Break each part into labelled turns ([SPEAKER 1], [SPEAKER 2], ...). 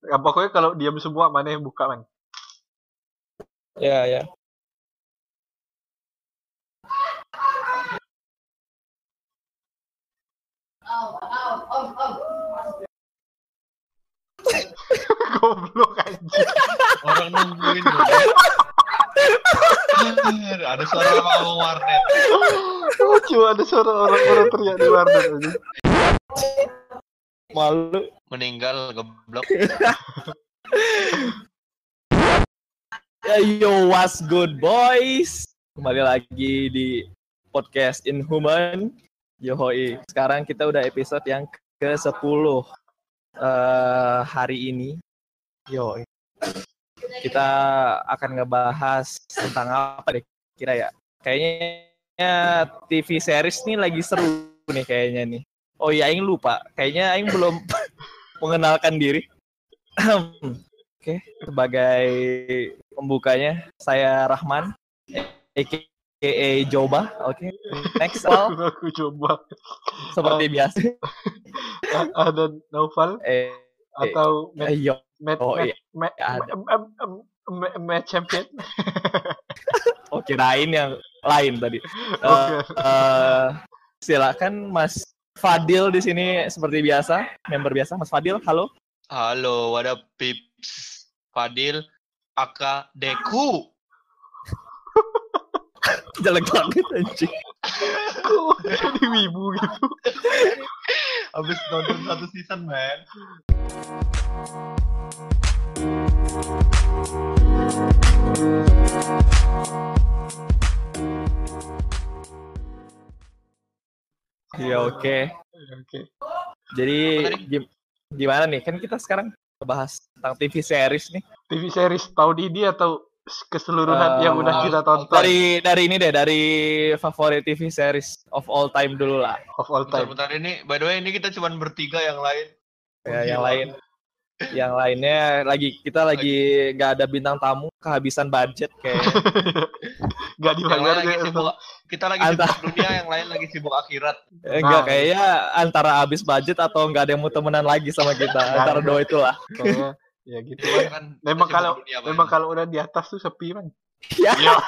[SPEAKER 1] Ya, pokoknya kalau diam semua mana yang buka man.
[SPEAKER 2] Ya, ya.
[SPEAKER 1] Goblok anjing.
[SPEAKER 3] Orang nungguin loh. Ada suara mau warnet.
[SPEAKER 1] Cuma ada suara orang-orang teriak di warnet anjing.
[SPEAKER 2] Malu.
[SPEAKER 3] Meninggal goblok.
[SPEAKER 2] Ya, yo, what's good, boys? Kembali lagi di podcast Inhuman. Yoi. Sekarang kita udah episode yang ke-10 eh hari ini. Yoi. Kita akan ngebahas tentang apa deh kira ya? Kayaknya TV series nih lagi seru nih kayaknya nih. Oh iya, Aing lupa. Kayaknya Aing belum mengenalkan diri. Oke, sebagai pembukanya saya Rahman, aka Joba. Oke, next all
[SPEAKER 1] Aku coba.
[SPEAKER 2] seperti biasa.
[SPEAKER 1] A- Ada Naufal
[SPEAKER 2] Eh,
[SPEAKER 1] atau Matt,
[SPEAKER 2] ayo,
[SPEAKER 1] Matt,
[SPEAKER 2] oh,
[SPEAKER 1] Matt,
[SPEAKER 2] iya.
[SPEAKER 1] Matt,
[SPEAKER 2] Ada.
[SPEAKER 1] em- em- em- Matt- Matt Champion.
[SPEAKER 2] oh kirain yang lain tadi. Eh,
[SPEAKER 1] Oke.
[SPEAKER 2] eh, silakan Mas Fadil di sini seperti biasa, member biasa. Mas Fadil, halo.
[SPEAKER 3] Halo, what up pips? Fadil Aka Deku.
[SPEAKER 2] Jelek banget anjing.
[SPEAKER 1] Jadi wibu gitu?
[SPEAKER 3] Habis nonton satu season, man.
[SPEAKER 2] Iya, oke.
[SPEAKER 1] Oke.
[SPEAKER 2] Jadi
[SPEAKER 3] Apa tadi?
[SPEAKER 2] gim- gimana nih? Kan kita sekarang bahas tentang TV series nih.
[SPEAKER 1] TV series tahun ini atau keseluruhan yang udah
[SPEAKER 2] Eh,
[SPEAKER 1] kita tonton
[SPEAKER 2] Dari dari ini deh, dari favorit TV series of all time dulu lah.
[SPEAKER 1] of all time?
[SPEAKER 3] Bentar-bentar ini, by the way ini kita cuma bertiga yang lain.
[SPEAKER 2] Ya, yang
[SPEAKER 3] Gila.
[SPEAKER 2] lain yang lainnya lagi kita lagi nggak ada bintang tamu kehabisan budget kayak
[SPEAKER 1] Gak
[SPEAKER 3] Yang
[SPEAKER 1] dibayar
[SPEAKER 3] lagi
[SPEAKER 1] gitu.
[SPEAKER 3] sibuk, kita lagi
[SPEAKER 2] Anta-
[SPEAKER 3] sibuk dunia, yang lain lagi sibuk akhirat.
[SPEAKER 2] enggak
[SPEAKER 1] Nah.
[SPEAKER 2] kayaknya antara habis budget atau nggak ada yang mau temenan lagi sama kita antara dua itulah
[SPEAKER 1] Kayaknya ya gitu kan.
[SPEAKER 3] kan
[SPEAKER 1] Memang
[SPEAKER 3] sibuk
[SPEAKER 1] kalau
[SPEAKER 3] dunia,
[SPEAKER 1] memang
[SPEAKER 3] man.
[SPEAKER 1] kalau udah di atas tuh sepi man.
[SPEAKER 2] ya
[SPEAKER 1] Iya.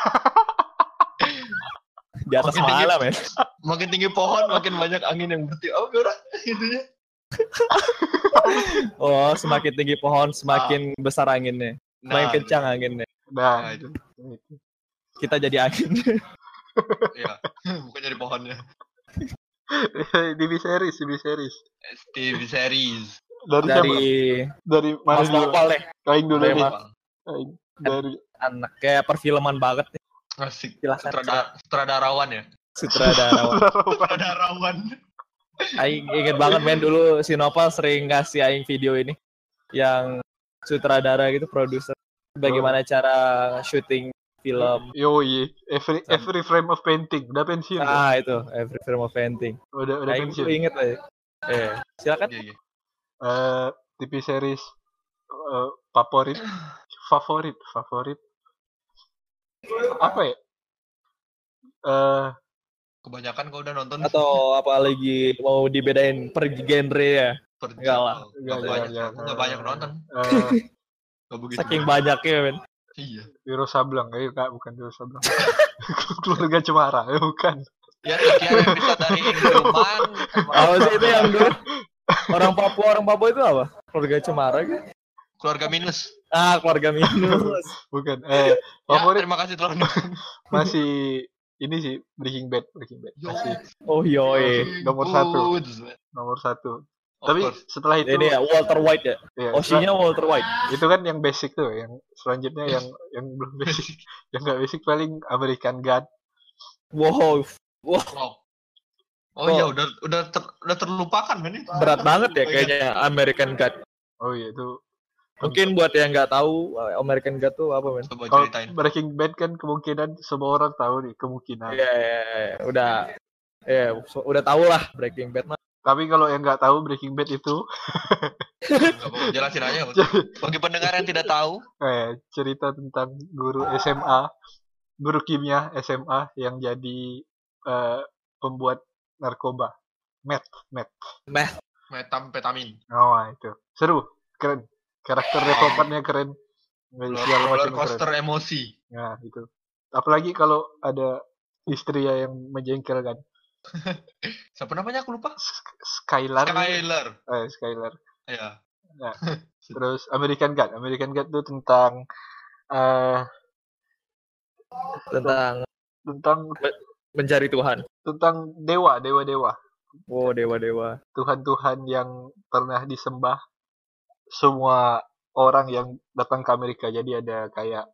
[SPEAKER 2] di atas
[SPEAKER 3] Makin tinggi.
[SPEAKER 2] malam ya
[SPEAKER 3] makin tinggi pohon, makin banyak angin yang bertiup. Oh, gimana? Intinya.
[SPEAKER 2] oh semakin tinggi pohon semakin besar anginnya semakin
[SPEAKER 3] Nah,
[SPEAKER 2] kencang anginnya
[SPEAKER 1] Nah,
[SPEAKER 3] Nah,
[SPEAKER 1] itu. itu.
[SPEAKER 2] Kita jadi angin
[SPEAKER 3] Iya, bukan dari pohonnya.
[SPEAKER 1] TV series, TV series.
[SPEAKER 3] TV series.
[SPEAKER 1] Dari,
[SPEAKER 2] dari
[SPEAKER 1] siapa? Dari mana
[SPEAKER 2] Mas
[SPEAKER 1] dulu?
[SPEAKER 2] Deh
[SPEAKER 1] Kain dulu nih.
[SPEAKER 2] Mas.
[SPEAKER 1] Kain. Dari
[SPEAKER 2] anak kayak perfilman banget nih
[SPEAKER 3] Asik.
[SPEAKER 2] Silahkan.
[SPEAKER 3] Sutradara, sutradarawan ya?
[SPEAKER 2] sutradara
[SPEAKER 3] Sutradarawan.
[SPEAKER 2] Aing inget banget men dulu si Nopal sering ngasih Aing video ini yang sutradara gitu produser bagaimana cara syuting film
[SPEAKER 1] Yoi, every
[SPEAKER 2] Sam-
[SPEAKER 1] every frame of painting. Udah pensiun. ya?
[SPEAKER 2] ah itu every film of painting
[SPEAKER 1] Udah udah
[SPEAKER 2] Aing
[SPEAKER 1] pensiun.
[SPEAKER 2] inget aja eh silakan
[SPEAKER 3] Iya, iya.
[SPEAKER 1] Eh, TV series eh, favorit favorit favorit apa ya? Eh
[SPEAKER 3] Kebanyakan kau udah nonton
[SPEAKER 2] atau apa lagi mau dibedain per genre ya
[SPEAKER 3] per
[SPEAKER 2] Enggak lah.
[SPEAKER 3] Enggak banyak.
[SPEAKER 1] enggak,
[SPEAKER 3] banyak nonton.
[SPEAKER 1] eh,
[SPEAKER 3] begitu.
[SPEAKER 2] saking banyaknya men
[SPEAKER 3] Iya.
[SPEAKER 1] Wiro Sableng, eh kak bukan Wiro Sableng. Keluarga Cemara, eh bukan.
[SPEAKER 3] Ya sekian episode dari Indoman.
[SPEAKER 2] apa sih itu yang dulu orang Papua orang Papua itu apa keluarga Cemara kan
[SPEAKER 3] Keluarga minus.
[SPEAKER 2] ah keluarga minus
[SPEAKER 1] Bukan. Eh,
[SPEAKER 3] Ya,
[SPEAKER 1] favorit
[SPEAKER 3] terima kasih telah
[SPEAKER 1] masih ini sih Breaking Bad, Breaking Bad. Masih
[SPEAKER 2] oh yoi
[SPEAKER 1] Nomor satu. nomor satu.
[SPEAKER 3] Of
[SPEAKER 1] Tapi
[SPEAKER 3] course.
[SPEAKER 1] setelah itu,
[SPEAKER 2] ini ya Walter White ya
[SPEAKER 1] ya,
[SPEAKER 2] Oshinya Walter White
[SPEAKER 1] itu kan yang basic tuh, yang selanjutnya yang yang belum basic, yang nggak basic paling American God.
[SPEAKER 2] wow
[SPEAKER 3] Wow. Oh iya udah udah ter, udah terlupakan men itu.
[SPEAKER 2] berat banget ya kayaknya American God.
[SPEAKER 1] Oh iya itu.
[SPEAKER 2] Mungkin buat yang nggak tahu American God tuh apa men?
[SPEAKER 3] Coba
[SPEAKER 1] Kalau
[SPEAKER 3] ceritain.
[SPEAKER 1] Breaking Bad kan kemungkinan semua orang tahu nih kemungkinan.
[SPEAKER 2] Iya, iya, iya. udah, ya so- udah tahu lah Breaking Bad mah.
[SPEAKER 1] Tapi kalau yang nggak tahu Breaking Bad itu
[SPEAKER 3] jelasin aja. Bagi pendengar yang tidak tahu,
[SPEAKER 1] eh, cerita tentang guru SMA, guru kimia SMA yang jadi eh, pembuat narkoba. Met, met.
[SPEAKER 3] metamfetamin.
[SPEAKER 1] Oh itu seru, keren. karakter developmentnya keren segala
[SPEAKER 3] roller
[SPEAKER 1] macam keren
[SPEAKER 3] coaster emosi.
[SPEAKER 1] nah itu apalagi kalau ada istri ya yang menjengkelkan
[SPEAKER 3] Siapa namanya aku lupa?
[SPEAKER 1] Sk- Skylar
[SPEAKER 3] Skyler.
[SPEAKER 1] eh, Skylar
[SPEAKER 3] Ya.
[SPEAKER 1] terus American God American God itu tentang eh
[SPEAKER 2] Tentang
[SPEAKER 1] tentang
[SPEAKER 2] mencari Tuhan.
[SPEAKER 1] tentang dewa dewa dewa
[SPEAKER 2] Oh, dewa-dewa.
[SPEAKER 1] Tuhan-Tuhan yang pernah disembah semua orang yang datang ke Amerika. Jadi ada kayak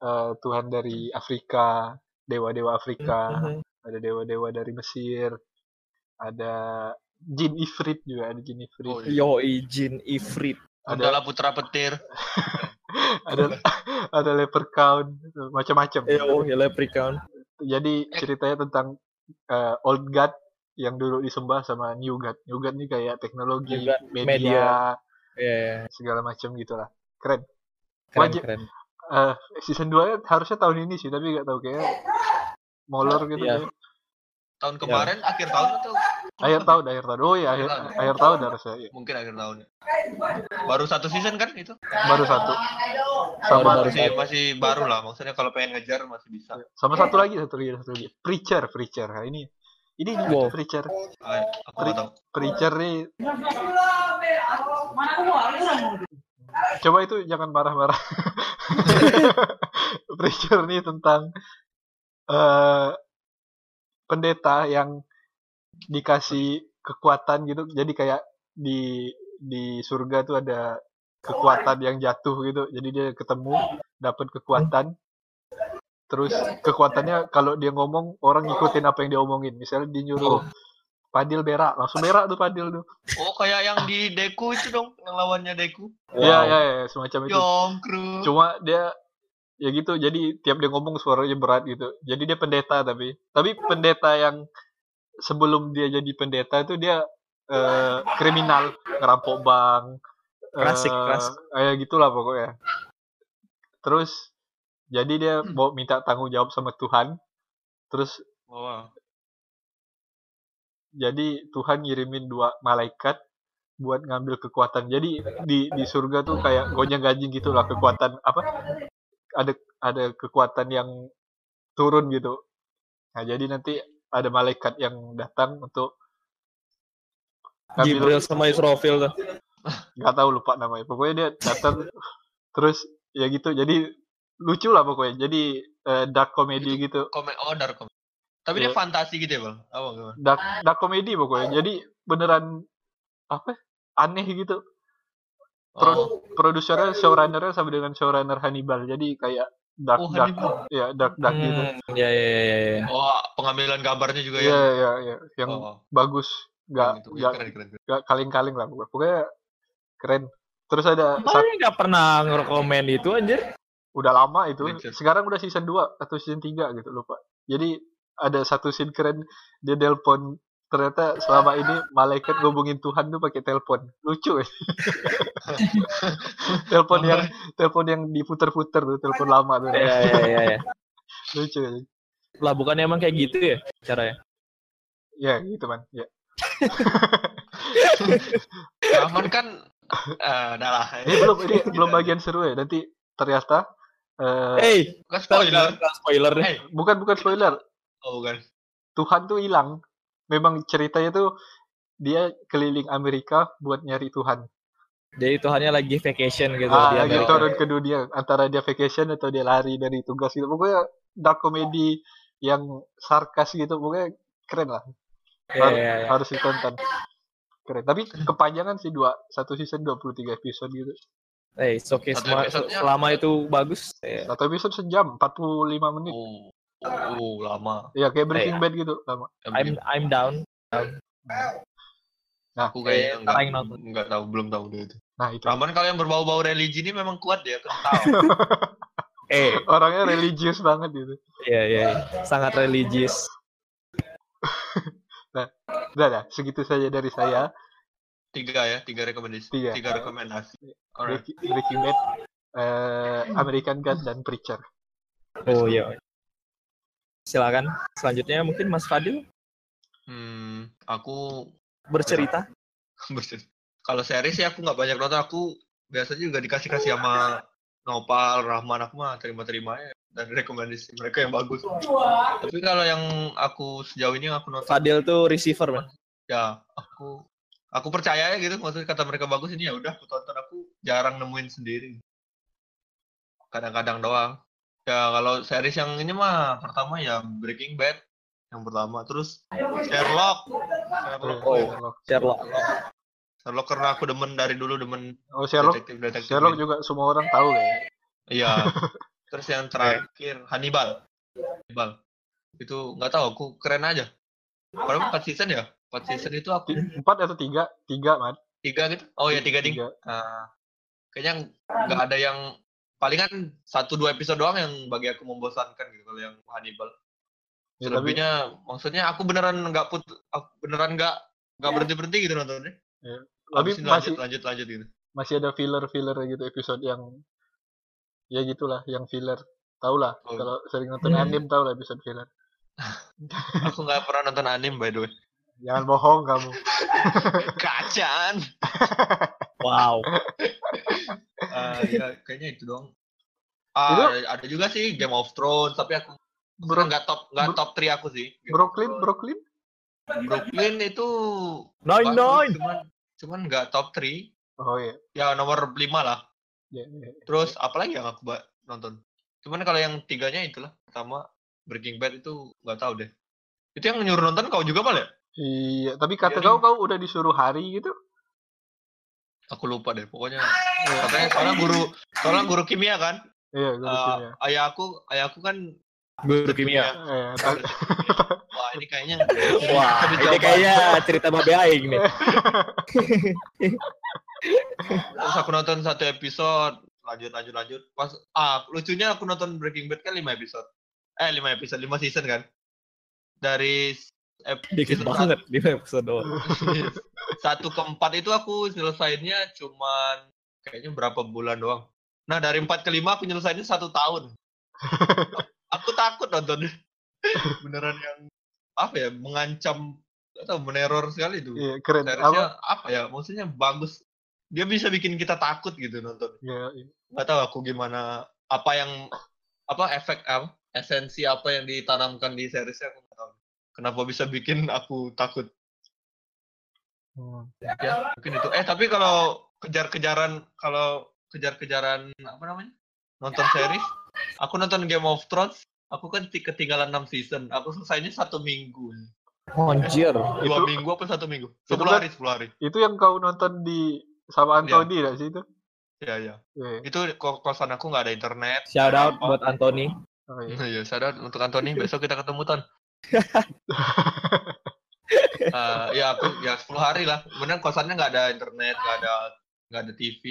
[SPEAKER 1] eh, Tuhan dari Afrika, dewa-dewa Afrika,
[SPEAKER 2] Mhm.
[SPEAKER 1] Ada dewa-dewa dari Mesir, ada jin ifrit juga ada jin ifrit,
[SPEAKER 3] Oh, iya.
[SPEAKER 2] Yoi, Jin Ifrit.
[SPEAKER 1] ada
[SPEAKER 3] Adalah putra petir.
[SPEAKER 1] ada ada leprechaun, macam-macam.
[SPEAKER 2] Eh, oh, ya Leprechaun.
[SPEAKER 1] Jadi ceritanya tentang eh, old god yang dulu disembah sama new god. New god ini kayak teknologi,
[SPEAKER 2] New god,
[SPEAKER 1] media,
[SPEAKER 2] media. Iya, iya.
[SPEAKER 1] segala macam gitulah. Keren.
[SPEAKER 2] Keren,
[SPEAKER 1] Wajib-
[SPEAKER 2] keren.
[SPEAKER 1] Eh, season 2 harusnya tahun ini sih, tapi nggak tahu kayak molor gitu.
[SPEAKER 2] Iya.
[SPEAKER 1] kayak.
[SPEAKER 3] Tahun kemarin akhir tahun atau
[SPEAKER 1] Akhir tahun, akhir tahun. Oh iya, akhir,
[SPEAKER 3] Tahun.
[SPEAKER 1] akhir tahun harusnya. iya.
[SPEAKER 3] mungkin akhir tahun. Baru satu season kan itu?
[SPEAKER 1] Baru satu.
[SPEAKER 2] Baru-
[SPEAKER 1] Sama
[SPEAKER 2] baru
[SPEAKER 3] Masih masih baru lah. Maksudnya kalau pengen ngejar masih bisa.
[SPEAKER 1] sama satu lagi, satu lagi, satu lagi. Preacher, Preacher. Nah, ini ini
[SPEAKER 2] Wow.
[SPEAKER 1] Preacher.
[SPEAKER 3] Aku nggak tahu.
[SPEAKER 1] Preacher nih coba itu jangan marah-marah. Preacher nih tentang eh pendeta yang dikasih kekuatan gitu. Jadi kayak di di surga tuh ada kekuatan yang jatuh gitu. Jadi dia ketemu dapat kekuatan. Terus kekuatannya kalau dia ngomong orang ngikutin apa yang dia omongin. Misalnya dia nyuruh Padil berak, langsung berak tuh Padil tuh.
[SPEAKER 3] Oh kayak yang di Deku itu dong, yang lawannya Deku.
[SPEAKER 1] Iya, iya, iya, semacam itu.
[SPEAKER 3] Yongkru.
[SPEAKER 1] cuma dia ya gitu jadi tiap dia ngomong suaranya berat gitu jadi dia pendeta tapi tapi pendeta yang sebelum dia jadi pendeta itu dia eh, kriminal ngerampok bank
[SPEAKER 2] Klasik,
[SPEAKER 1] eh,
[SPEAKER 2] klasik.
[SPEAKER 1] kayak gitulah pokoknya terus jadi dia mau minta tanggung jawab sama Tuhan terus
[SPEAKER 3] Wah.
[SPEAKER 1] jadi Tuhan ngirimin dua malaikat buat ngambil kekuatan. Jadi di di surga tuh kayak gonjang ganjing gitulah kekuatan apa? Ada ada kekuatan yang turun gitu. Nah, jadi nanti ada malaikat yang datang untuk
[SPEAKER 2] Jibril
[SPEAKER 1] ngambil
[SPEAKER 2] sama Israfil tuh.
[SPEAKER 1] nggak tahu lupa namanya. Pokoknya dia datang terus ya gitu. Jadi lucu lah pokoknya. Jadi eh, dark comedy gitu.
[SPEAKER 3] Komen oh dark comedy. Tapi
[SPEAKER 1] Iya.
[SPEAKER 3] dia fantasi gitu ya, Bang. Apa gimana?
[SPEAKER 1] Dark dark comedy pokoknya. Jadi beneran apa? Aneh gitu. Pro-
[SPEAKER 3] Oh,
[SPEAKER 1] produsernya showrunnernya sama dengan showrunner Hannibal jadi kayak dark
[SPEAKER 3] Oh,
[SPEAKER 1] dark
[SPEAKER 3] Hannibal.
[SPEAKER 1] ya dark dark gitu
[SPEAKER 2] Hmm, ya, ya, ya, ya, ya.
[SPEAKER 3] oh, pengambilan gambarnya juga
[SPEAKER 1] Iya
[SPEAKER 3] ya.
[SPEAKER 1] iya iya yang
[SPEAKER 3] Oh,
[SPEAKER 1] bagus nggak
[SPEAKER 3] gitu.
[SPEAKER 1] nggak
[SPEAKER 3] keren, keren, keren.
[SPEAKER 1] nggak kaling-kaling lah pokoknya. pokoknya keren terus ada
[SPEAKER 2] Mana nggak pernah ngerekomen itu anjir?
[SPEAKER 1] udah lama itu sekarang udah season 2 atau season 3 gitu lupa jadi ada satu scene keren dia telepon ternyata selama ini malaikat ngubungin Tuhan tuh pakai telepon lucu ya telepon yang telepon yang diputer-puter tuh telepon lama tuh
[SPEAKER 2] Ya, ya, ya, ya.
[SPEAKER 1] lucu ya
[SPEAKER 2] Lah bukannya emang kayak gitu ya caranya?
[SPEAKER 1] ya gitu man ya
[SPEAKER 3] Aman kan eh lah.
[SPEAKER 1] ini belum ini belum bagian seru ya nanti ternyata eh,
[SPEAKER 2] Hey,
[SPEAKER 3] Bukan spoiler.
[SPEAKER 2] spoiler deh.
[SPEAKER 3] Hey,
[SPEAKER 1] bukan bukan spoiler
[SPEAKER 3] oh bukan.
[SPEAKER 1] Tuhan tuh hilang memang ceritanya tuh dia keliling Amerika buat nyari Tuhan
[SPEAKER 2] Jadi Tuhannya lagi vacation gitu
[SPEAKER 1] ah
[SPEAKER 2] di
[SPEAKER 1] lagi
[SPEAKER 2] Amerika.
[SPEAKER 1] turun ke dunia antara dia vacation atau dia lari dari tugas gitu pokoknya dark comedy yang sarkas gitu pokoknya keren lah Har-
[SPEAKER 2] ya, ya.
[SPEAKER 1] harus ditonton keren tapi kepanjangan sih dua satu season 23 episode gitu
[SPEAKER 2] Hey, it's okay.
[SPEAKER 3] Episodenya-
[SPEAKER 2] selama itu bagus. Ya.
[SPEAKER 1] satu episode sejam 45 menit
[SPEAKER 3] Oh, oh, lama.
[SPEAKER 1] ya kayak Breaking
[SPEAKER 2] Iya.
[SPEAKER 1] Bad gitu lama
[SPEAKER 2] I'm I'm down.
[SPEAKER 1] nah
[SPEAKER 3] Aku kayaknya
[SPEAKER 2] Eh,
[SPEAKER 3] enggak,
[SPEAKER 2] paling nonton.
[SPEAKER 3] enggak tahu, belum tahu deh itu.
[SPEAKER 1] nah itu
[SPEAKER 3] Raman kalau yang berbau-bau religi ini memang kuat ya, kental.
[SPEAKER 2] Eh,
[SPEAKER 1] orangnya religius banget gitu
[SPEAKER 2] ya ya, ya. sangat religius.
[SPEAKER 1] udah dah segitu saja dari saya
[SPEAKER 3] tiga ya, tiga rekomendasi.
[SPEAKER 1] Tiga.
[SPEAKER 3] Tiga rekomendasi. Alright.
[SPEAKER 1] Breaking, Breaking Bad eh, American God dan Preacher
[SPEAKER 2] Oh iya. Silakan. Selanjutnya mungkin Mas Fadil
[SPEAKER 3] Hmm, aku
[SPEAKER 2] bercerita.
[SPEAKER 3] bercerita. Kalau series sih aku nggak banyak nonton. Aku biasanya juga dikasih kasih sama Nopal, Rahman aku mah terima-terima ya dan rekomendasi mereka yang bagus. Tapi kalau yang aku sejauh ini aku nonton
[SPEAKER 2] Fadil tuh receiver man.
[SPEAKER 3] ya aku aku percaya ya gitu maksudnya kata mereka bagus ini ya udah aku tonton aku jarang nemuin sendiri kadang-kadang doang ya kalau series yang ini mah pertama ya Breaking Bad yang pertama terus Sherlock Sherlock
[SPEAKER 2] Oh.
[SPEAKER 1] Sherlock.
[SPEAKER 2] Sherlock.
[SPEAKER 3] Sherlock karena aku demen dari dulu demen
[SPEAKER 1] Oh Sherlock,
[SPEAKER 3] detektif detektif
[SPEAKER 1] Sherlock juga semua orang tahu kayaknya.
[SPEAKER 3] iya terus yang terakhir Hannibal Hannibal itu nggak tahu aku keren aja padahal empat season ya empat season itu aku
[SPEAKER 1] Empat atau tiga? Tiga, man.
[SPEAKER 3] tiga gitu oh ya tiga ding
[SPEAKER 1] Tiga.
[SPEAKER 3] Ah, kayaknya nggak ada yang palingan satu dua episode doang yang bagi aku membosankan gitu kalau yang Hannibal.
[SPEAKER 1] Ya, tapi
[SPEAKER 3] Selebihnya maksudnya aku beneran nggak put aku beneran nggak nggak berhenti berhenti gitu nontonnya.
[SPEAKER 1] tapi
[SPEAKER 3] Habis ini
[SPEAKER 1] masih
[SPEAKER 3] lanjut lanjut lanjut gitu.
[SPEAKER 1] masih ada filler-filler gitu episode yang ya gitulah, yang filler. Tahu lah,
[SPEAKER 3] Oh.
[SPEAKER 1] kalau sering nonton anime tahu lah episode filler.
[SPEAKER 3] Aku nggak pernah nonton anime by the way.
[SPEAKER 1] Jangan bohong kamu.
[SPEAKER 3] Kacaan.
[SPEAKER 2] Wow.
[SPEAKER 3] Ah, ya kayaknya itu dong. Ah,
[SPEAKER 1] Itu-
[SPEAKER 3] ada, ada juga sih Game of Thrones tapi aku
[SPEAKER 1] Bro,
[SPEAKER 3] nggak top nggak top 3 aku sih.
[SPEAKER 1] Brooklyn, Brooklyn?
[SPEAKER 3] Brooklyn itu
[SPEAKER 2] Nine
[SPEAKER 3] bagus,
[SPEAKER 2] nine.
[SPEAKER 3] cuman cuman nggak top 3
[SPEAKER 1] Oh iya.
[SPEAKER 3] ya nomor 5 lah
[SPEAKER 1] Ya, ya.
[SPEAKER 3] terus apalagi yang aku nonton cuman kalau yang tiganya itulah pertama Breaking Bad itu nggak tahu deh itu yang nyuruh nonton kau juga mal ya
[SPEAKER 1] Iya, tapi kata
[SPEAKER 3] Jadi-
[SPEAKER 1] kau kau udah disuruh hari gitu.
[SPEAKER 3] Aku lupa deh pokoknya katanya soalnya guru soalnya guru kimia kan?
[SPEAKER 1] Iya,
[SPEAKER 3] Eh,
[SPEAKER 1] kimia.
[SPEAKER 3] ayah aku ayah aku kan
[SPEAKER 2] Guru kimia.
[SPEAKER 1] Eh, ta-
[SPEAKER 3] wah ini kayaknya
[SPEAKER 2] Wah, ini
[SPEAKER 3] jawaban.
[SPEAKER 2] kayaknya cerita Babe Aing nih.
[SPEAKER 3] terus aku nonton satu episode. Lanjut lanjut lanjut. Pas ah lucunya aku nonton Breaking Bad kan 5 episode. Eh 5 episode 5 season kan? Dari ep-
[SPEAKER 2] Dikit banget di episode doang.
[SPEAKER 3] satu ke empat itu aku nyelesainnya cuman kayaknya berapa bulan doang. Nah dari empat ke lima aku nyelesainnya satu tahun. aku takut nonton beneran yang apa ya mengancam atau meneror sekali itu.
[SPEAKER 1] Iya, keren.
[SPEAKER 3] Seriesnya
[SPEAKER 1] Apa?
[SPEAKER 3] apa? ya? Maksudnya bagus. Dia bisa bikin kita takut gitu nonton.
[SPEAKER 1] Ya, iya.
[SPEAKER 3] Gak tahu aku gimana apa yang apa efek apa esensi apa yang ditanamkan di seriesnya aku nggak tahu. Kenapa bisa bikin aku takut?
[SPEAKER 1] Hmm.
[SPEAKER 3] ya mungkin itu eh tapi kalau kejar-kejaran kalau kejar-kejaran apa namanya nonton series aku nonton Game of Thrones aku kan ti- ketinggalan 6 season aku selesainya satu minggu
[SPEAKER 2] Anjir.
[SPEAKER 3] dua
[SPEAKER 1] Itu-
[SPEAKER 3] minggu apa satu minggu sepuluh
[SPEAKER 1] kan-
[SPEAKER 3] hari sepuluh hari
[SPEAKER 1] Itu yang kau nonton di sama Anthony
[SPEAKER 3] Iya.
[SPEAKER 1] gak sih itu?
[SPEAKER 3] ya ya
[SPEAKER 1] Iya.
[SPEAKER 3] itu ko- kosan aku nggak ada internet
[SPEAKER 2] Shout out buat Anthony.
[SPEAKER 1] Oh, iya.
[SPEAKER 3] ya sadar untuk Anthony besok kita ketemu ton Eh, ya aku ya 10 hari lah benar kosannya nggak ada internet nggak ada nggak ada TV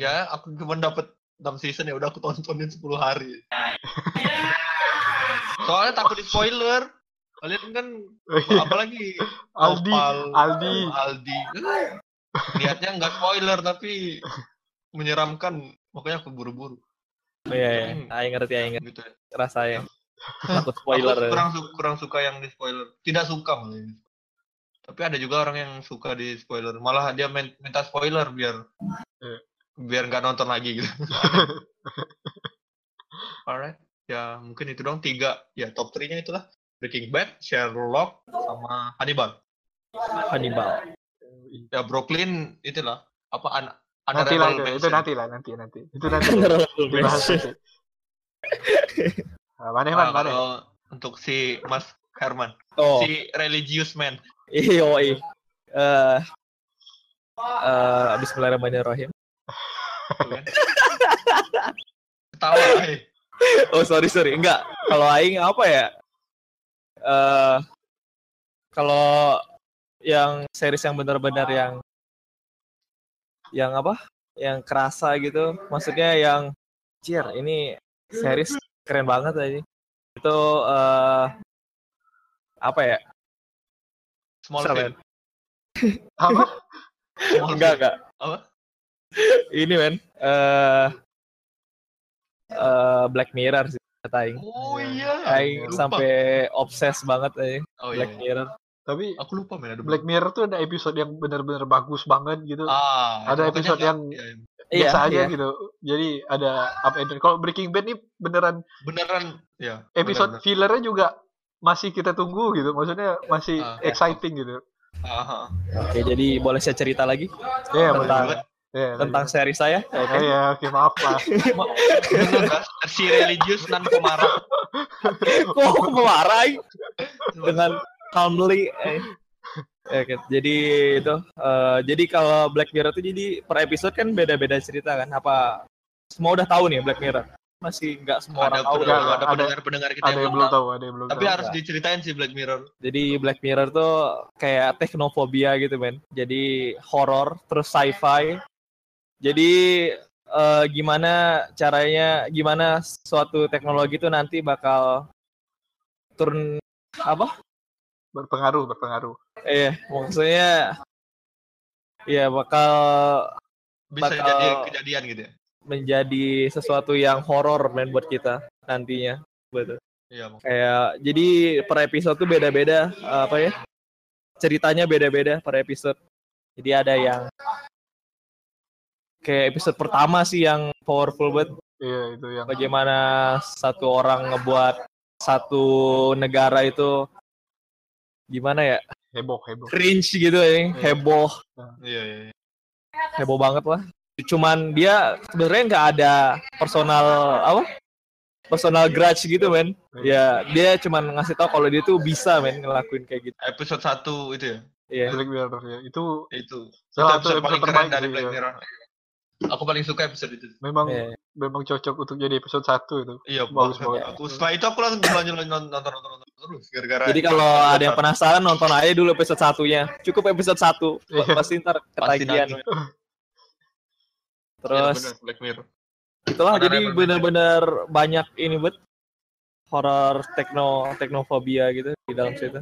[SPEAKER 3] ya aku cuma dapat 6 season ya udah aku tontonin 10 hari soalnya takut di spoiler kalian kan apalagi
[SPEAKER 1] Aldi,
[SPEAKER 3] Nopal,
[SPEAKER 1] Aldi.
[SPEAKER 3] Aldi niatnya nggak spoiler tapi menyeramkan makanya aku buru-buru
[SPEAKER 2] Oh, iya, iya.
[SPEAKER 3] Hmm.
[SPEAKER 2] Aing ngerti, aing ngerti.
[SPEAKER 3] gitu ya.
[SPEAKER 2] Rasanya. Takut spoiler.
[SPEAKER 3] Aku kurang su- kurang suka yang di spoiler. Tidak suka malah. ini. Tapi ada juga orang yang suka di spoiler. Malah dia minta spoiler biar
[SPEAKER 1] Eh.
[SPEAKER 3] biar nggak nonton lagi gitu. Alright. Ya mungkin itu dong tiga. Ya top 3-nya itulah. Breaking Bad, Sherlock, sama Hannibal.
[SPEAKER 2] Hannibal.
[SPEAKER 3] Ya Brooklyn itulah. Apa an
[SPEAKER 1] Nanti lah itu, itu nanti lah nanti nanti. Itu nanti dibahas nanti. Nah, mana man,
[SPEAKER 3] Nah,
[SPEAKER 1] mana?
[SPEAKER 3] kalau untuk si Mas Herman,
[SPEAKER 2] Oh,
[SPEAKER 3] si religious man.
[SPEAKER 2] iyo, Eh, eh Bismillahirrahmanirrahim.
[SPEAKER 3] Tuh kan. Ketawa, eh.
[SPEAKER 2] Oh sorry sorry enggak kalau aing apa ya eh kalau yang series yang benar-benar yang yang apa yang kerasa gitu maksudnya yang cier ini series keren banget aja itu eh apa ya
[SPEAKER 3] Small
[SPEAKER 2] Siapa
[SPEAKER 3] film.
[SPEAKER 1] Apa?
[SPEAKER 3] Small
[SPEAKER 2] enggak enggak
[SPEAKER 3] Apa?
[SPEAKER 2] ini men eh eh Black Mirror sih kata aing
[SPEAKER 3] Oh iya.
[SPEAKER 2] aing
[SPEAKER 3] Lupa.
[SPEAKER 2] sampai obses banget aja
[SPEAKER 3] Oh iya.
[SPEAKER 2] Black
[SPEAKER 3] iya.
[SPEAKER 2] Mirror
[SPEAKER 1] Tapi
[SPEAKER 3] Aku lupa men ada
[SPEAKER 1] Black Mirror tuh ada episode yang benar-benar bagus banget gitu.
[SPEAKER 3] Ah,
[SPEAKER 1] Ada episode
[SPEAKER 3] nggak-
[SPEAKER 1] yang-
[SPEAKER 3] iya, iya.
[SPEAKER 2] Iya,
[SPEAKER 1] biasa aja
[SPEAKER 2] iya.
[SPEAKER 1] gitu. Jadi ada up and down. Kalau Breaking Bad nih beneran
[SPEAKER 3] Beneran ya.
[SPEAKER 1] episode
[SPEAKER 3] bener-bener.
[SPEAKER 1] fillernya juga masih kita tunggu gitu. Maksudnya masih
[SPEAKER 3] Ah.
[SPEAKER 1] exciting gitu.
[SPEAKER 3] Aha.
[SPEAKER 2] Oke, jadi boleh saya cerita lagi
[SPEAKER 1] Ya,
[SPEAKER 2] Tentang-
[SPEAKER 1] boleh. Ya,
[SPEAKER 2] tentang seri saya?
[SPEAKER 1] Oh,
[SPEAKER 2] Oke.
[SPEAKER 1] ya, oke maaf lah.
[SPEAKER 3] Bener, Bas. si religius nan pemarah.
[SPEAKER 2] Kok memarahi dengan calmly? Eh. Oke, jadi itu. eh, jadi kalau Black Mirror itu jadi per episode kan beda-beda cerita kan? Apa semua udah tahu nih Black Mirror? Masih nggak semua
[SPEAKER 3] Ada
[SPEAKER 2] orang tahu.
[SPEAKER 3] Pendengar,
[SPEAKER 1] nggak,
[SPEAKER 3] ada
[SPEAKER 1] ada-
[SPEAKER 3] pendengar-pendengar kita
[SPEAKER 1] Ada
[SPEAKER 3] yang
[SPEAKER 1] yang belum tahu, ada yang belum
[SPEAKER 3] Tapi
[SPEAKER 1] tahu.
[SPEAKER 3] harus diceritain sih Black Mirror.
[SPEAKER 2] Jadi Black Mirror tuh kayak teknofobia gitu men. Jadi horror terus sci-fi. Jadi eh, gimana caranya gimana suatu teknologi itu nanti bakal turun apa?
[SPEAKER 1] Berpengaruh, berpengaruh.
[SPEAKER 2] Eh maksudnya ya bakal
[SPEAKER 3] Bisa
[SPEAKER 2] Bakal-
[SPEAKER 3] jadi kejadian gitu ya.
[SPEAKER 2] menjadi sesuatu yang horor men buat kita nantinya. Betul.
[SPEAKER 3] Iya, Bang.
[SPEAKER 2] Kayak jadi per episode tuh beda-beda apa ya? Ceritanya beda-beda per episode. Jadi ada yang kayak episode pertama sih yang powerful banget
[SPEAKER 1] Iya, itu yang
[SPEAKER 2] bagaimana satu orang ngebuat satu negara itu gimana ya?
[SPEAKER 1] Heboh, heboh.
[SPEAKER 2] cringe gitu ya, heboh,
[SPEAKER 3] Iya, iya. iya.
[SPEAKER 2] heboh banget lah. Cuman dia sebenarnya nggak ada personal apa? Personal grudge gitu men. Ya dia cuman ngasih tahu kalau dia tuh bisa men ngelakuin kayak gitu.
[SPEAKER 3] Episode 1 itu ya.
[SPEAKER 2] Iya.
[SPEAKER 1] Black Mirror ya. Itu
[SPEAKER 3] Itu.
[SPEAKER 1] salah
[SPEAKER 3] itu
[SPEAKER 1] satu
[SPEAKER 3] episode paling
[SPEAKER 1] episode
[SPEAKER 3] keren
[SPEAKER 1] terbaik
[SPEAKER 3] dari Black
[SPEAKER 1] ya.
[SPEAKER 3] Mirror. Aku paling suka episode itu.
[SPEAKER 1] Memang
[SPEAKER 2] Iya.
[SPEAKER 1] Memang cocok untuk jadi episode 1 itu.
[SPEAKER 3] Iya,
[SPEAKER 1] Bagus banget.
[SPEAKER 3] Aku setelah itu aku langsung lanjut nonton nonton nonton, nonton terus gara-gara.
[SPEAKER 2] Jadi kalau ada yang penasaran nonton aja dulu episode satunya. Cukup episode 1.
[SPEAKER 1] Iya.
[SPEAKER 2] Pasti ntar ketagihan. Terus
[SPEAKER 3] bener, Black Mirror.
[SPEAKER 2] itulah
[SPEAKER 3] Ada
[SPEAKER 2] jadi bener-bener banyak ini buat horror tekno teknofobia gitu di dalam situ.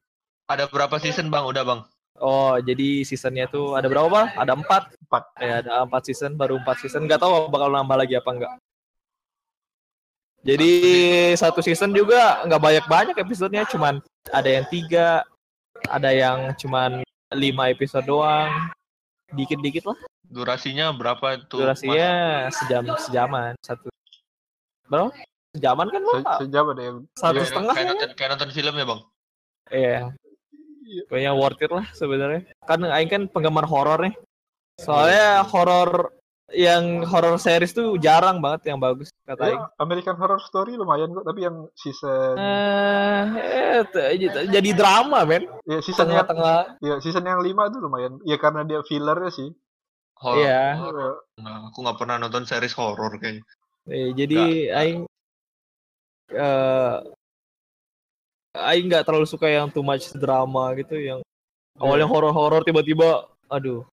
[SPEAKER 3] Ada berapa season, Bang? Udah, Bang.
[SPEAKER 2] Oh, jadi seasonnya tuh ada berapa? Ada empat.
[SPEAKER 1] Empat.
[SPEAKER 2] Ya, ada empat season, baru empat season. Nggak tahu bakal nambah lagi apa enggak. Jadi satu season juga nggak banyak-banyak episodenya, cuman ada yang tiga, ada yang cuman lima episode doang, dikit-dikit lah.
[SPEAKER 3] Durasinya berapa itu?
[SPEAKER 2] Durasinya sejam sejaman satu. Berapa? Sejaman kan
[SPEAKER 1] Se-
[SPEAKER 2] Pak?
[SPEAKER 1] Sejam ada yang
[SPEAKER 2] Satu
[SPEAKER 3] Mas?
[SPEAKER 2] setengah
[SPEAKER 3] Kayak
[SPEAKER 2] ya?
[SPEAKER 3] nonton, kayak nonton film ya, Bang?
[SPEAKER 2] Iya. Kayaknya worth it lah sebenarnya. Kan Aing kan penggemar horor nih. Soalnya horor yang horor series tuh jarang banget yang bagus kata Aing.
[SPEAKER 1] Ya, American Horror Story lumayan kok, tapi yang season
[SPEAKER 2] Eh, eh, t- jadi drama men.
[SPEAKER 1] ya season yang
[SPEAKER 2] Tengah-tengah.
[SPEAKER 1] ya season yang 5 tuh lumayan. Ya karena dia fillernya sih.
[SPEAKER 3] Horor.
[SPEAKER 2] Iya.
[SPEAKER 1] Ya,
[SPEAKER 3] Nah, aku nggak pernah nonton series horor kayaknya.
[SPEAKER 2] Eh, jadi Aing eh Aing nggak terlalu suka yang too much drama gitu yang awalnya horor-horor tiba-tiba aduh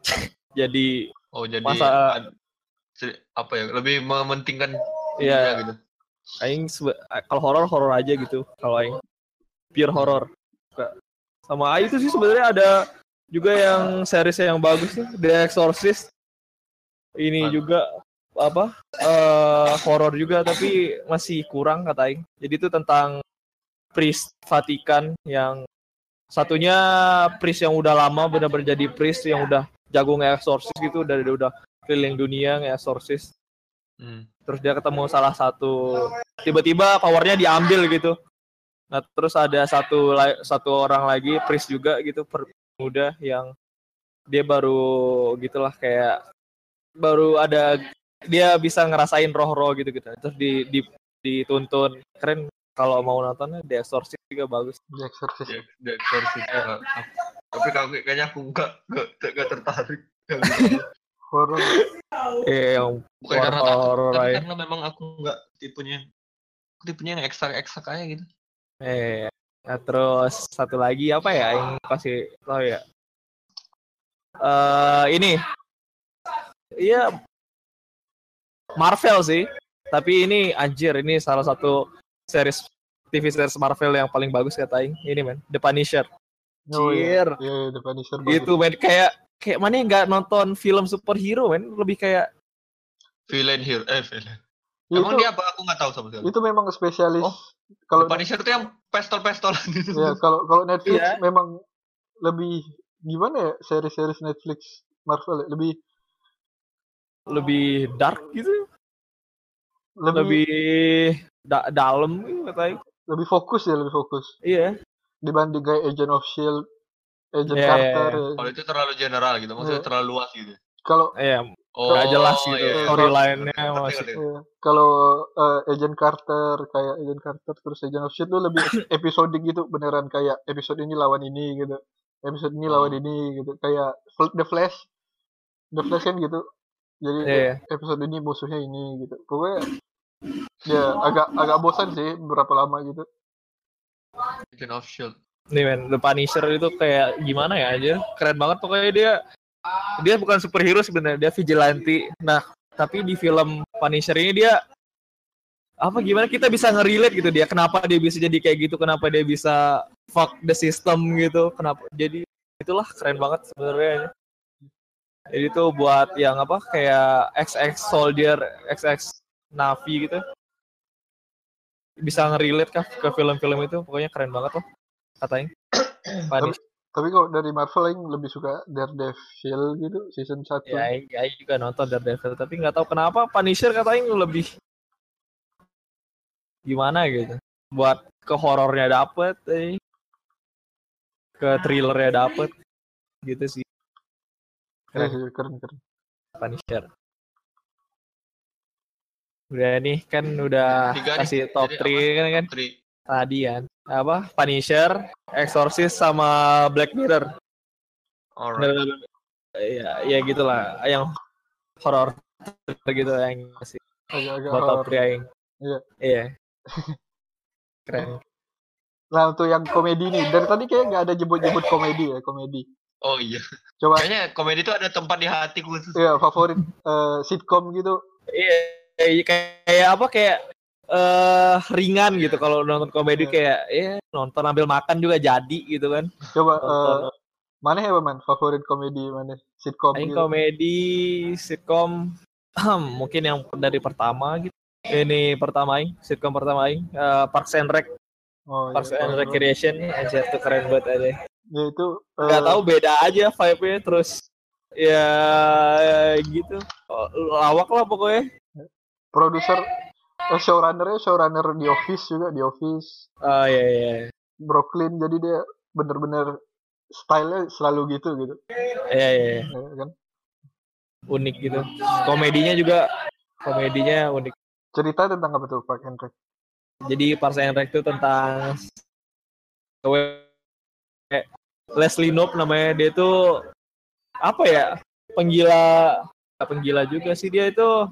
[SPEAKER 2] jadi
[SPEAKER 3] Oh, jadi
[SPEAKER 2] Masa-
[SPEAKER 3] se- apa ya? Lebih mementingkan
[SPEAKER 2] Iya.
[SPEAKER 3] gitu.
[SPEAKER 2] Aing kalau horor horor aja gitu kalau Aing pure horor sama Aing itu sih sebenarnya ada juga yang series yang bagus nih The Exorcist ini
[SPEAKER 3] Mantap.
[SPEAKER 2] juga apa eh horor juga tapi masih kurang kata Aing jadi itu tentang priest Vatikan yang satunya priest yang udah lama benar-benar jadi priest yang udah jago nge-exorcist gitu udah udah keliling dunia nge-exorcist
[SPEAKER 3] Hmm.
[SPEAKER 2] terus dia ketemu salah satu tiba-tiba powernya diambil gitu nah terus ada satu satu orang lagi priest juga gitu per- muda yang dia baru gitulah kayak baru ada dia bisa ngerasain roh-roh gitu gitu terus di, di dituntun keren kalau mau nontonnya The Exorcist juga bagus
[SPEAKER 1] The Exorcist.
[SPEAKER 3] The, The Exorcist. Tapi kalau kayaknya aku nggak nggak nggak tertarik.
[SPEAKER 1] Horror.
[SPEAKER 2] eh yang
[SPEAKER 3] Bukan karena takut,
[SPEAKER 2] horror
[SPEAKER 3] tapi
[SPEAKER 2] aja.
[SPEAKER 3] karena memang aku nggak tipenya aku tipenya yang eksak eksak aja gitu.
[SPEAKER 2] eh nah, terus satu lagi apa ya yang kasih tahu ya eh ini iya Marvel sih tapi ini anjir ini salah satu series TV series Marvel yang paling bagus kata Aing ini men The Punisher
[SPEAKER 1] Oh, iya.
[SPEAKER 2] Cheer.
[SPEAKER 1] Iya, iya, The Punisher
[SPEAKER 2] gitu men kayak kayak mana yang nggak nonton film superhero men lebih kayak
[SPEAKER 3] Villain hero, eh villain.
[SPEAKER 1] Ya,
[SPEAKER 3] Emang
[SPEAKER 1] itu,
[SPEAKER 3] dia apa? Aku nggak tahu sama sekali.
[SPEAKER 1] itu memang spesialis.
[SPEAKER 3] Oh,
[SPEAKER 1] kalau
[SPEAKER 3] Punisher itu yang pestol-pestolan gitu.
[SPEAKER 1] ya kalau kalau Netflix
[SPEAKER 2] Iya.
[SPEAKER 1] memang lebih gimana ya seri-seri Netflix Marvel ya? lebih
[SPEAKER 2] lebih dark gitu,
[SPEAKER 1] lebih
[SPEAKER 2] lebih da- dalam gitu katanya.
[SPEAKER 1] lebih fokus ya lebih fokus
[SPEAKER 2] Iya.
[SPEAKER 1] Dibanding kayak Agent of Shield, Agent
[SPEAKER 2] Iya,
[SPEAKER 1] Carter.
[SPEAKER 2] iya,
[SPEAKER 1] ya.
[SPEAKER 3] Kalau itu terlalu general gitu, maksudnya
[SPEAKER 1] Iya.
[SPEAKER 3] terlalu luas gitu.
[SPEAKER 1] Kalau
[SPEAKER 2] Iya,
[SPEAKER 3] Oh,
[SPEAKER 2] nggak jelas gitu
[SPEAKER 3] iya, iya.
[SPEAKER 2] storyline-nya
[SPEAKER 3] Ngerti,
[SPEAKER 2] masih.
[SPEAKER 1] iya, kalau eh, Agent Carter kayak Agent Carter terus Agent of Shield tuh lebih episodik gitu beneran kayak episode ini lawan ini gitu. Episode ini lawan
[SPEAKER 3] Oh.
[SPEAKER 1] ini gitu. Kayak The Flash. The Flash kan gitu. Jadi
[SPEAKER 2] Iya.
[SPEAKER 1] episode ini musuhnya ini gitu. Pokoknya ya agak agak bosan sih berapa lama gitu.
[SPEAKER 3] Agent of Shield.
[SPEAKER 2] Nih men, The Punisher itu kayak gimana ya aja? Keren banget pokoknya dia dia bukan superhero sebenarnya, dia vigilante. Nah, tapi di film Punisher ini dia apa gimana kita bisa nge-relate gitu dia kenapa dia bisa jadi kayak gitu kenapa dia bisa fuck the system gitu kenapa jadi itulah keren banget sebenarnya jadi tuh buat yang apa kayak XX soldier XX Navi gitu bisa nge-relate kah ke film-film itu? Pokoknya keren banget loh katanya. Punisher
[SPEAKER 1] Tapi kalau dari Marvel yang lebih suka Daredevil gitu season 1.
[SPEAKER 2] ya Aing juga nonton Daredevil tapi nggak tahu kenapa Punisher katanya lebih gimana gitu. Buat ke horornya dapet eh. ke thrillernya dapet gitu sih.
[SPEAKER 1] Iya sih, keren keren.
[SPEAKER 2] Punisher udah nih kan udah
[SPEAKER 3] Tiga nih.
[SPEAKER 2] kasih top
[SPEAKER 3] Jadi
[SPEAKER 2] 3 kan kan tadi kan apa Punisher Exorcist sama Black Mirror
[SPEAKER 3] Alright.
[SPEAKER 2] Iya, ya gitulah yang horor gitu yang masih
[SPEAKER 1] Agak-agak
[SPEAKER 2] buat top
[SPEAKER 1] horor.
[SPEAKER 2] 3 yang.
[SPEAKER 1] Iya.
[SPEAKER 2] Iya. Keren.
[SPEAKER 1] Nah untuk yang komedi nih, dari tadi kayak nggak ada jemput-jemput komedi ya komedi.
[SPEAKER 3] Oh iya.
[SPEAKER 1] Coba
[SPEAKER 3] Kayaknya komedi itu ada tempat di hati khusus.
[SPEAKER 1] ya favorit eh, sitcom gitu.
[SPEAKER 2] Iya, iya, kayak, kayak apa kayak eh ringan gitu kalau nonton komedi
[SPEAKER 1] Iya.
[SPEAKER 2] kayak ya nonton ambil makan juga jadi gitu kan.
[SPEAKER 1] Coba
[SPEAKER 2] Nonton
[SPEAKER 1] mana ya man favorit komedi mana sitcom
[SPEAKER 2] Aing
[SPEAKER 1] gitu.
[SPEAKER 2] komedi sitcom mungkin yang dari pertama gitu. Ini pertama aing, sitcom pertama aing eh, Parks and Rec,
[SPEAKER 1] Oh,
[SPEAKER 2] Parks
[SPEAKER 1] iya,
[SPEAKER 2] and Recreation anjir tuh keren banget aja.
[SPEAKER 1] Ya itu eh,
[SPEAKER 2] nggak tahu beda aja vibe-nya terus ya gitu lawak lah pokoknya
[SPEAKER 1] produser eh, showrunnernya showrunner di Office juga di Office.
[SPEAKER 2] Oh iya iya.
[SPEAKER 1] Brooklyn jadi dia bener-bener stylenya selalu gitu gitu.
[SPEAKER 2] Iya iya
[SPEAKER 1] ya kan?
[SPEAKER 2] Unik gitu. Komedinya juga komedinya unik.
[SPEAKER 1] Cerita tentang apa tuh Park and Rec
[SPEAKER 2] jadi Parks and Rec itu tentang kayak Leslie Knope namanya. Dia tuh apa ya penggila penggila juga sih dia itu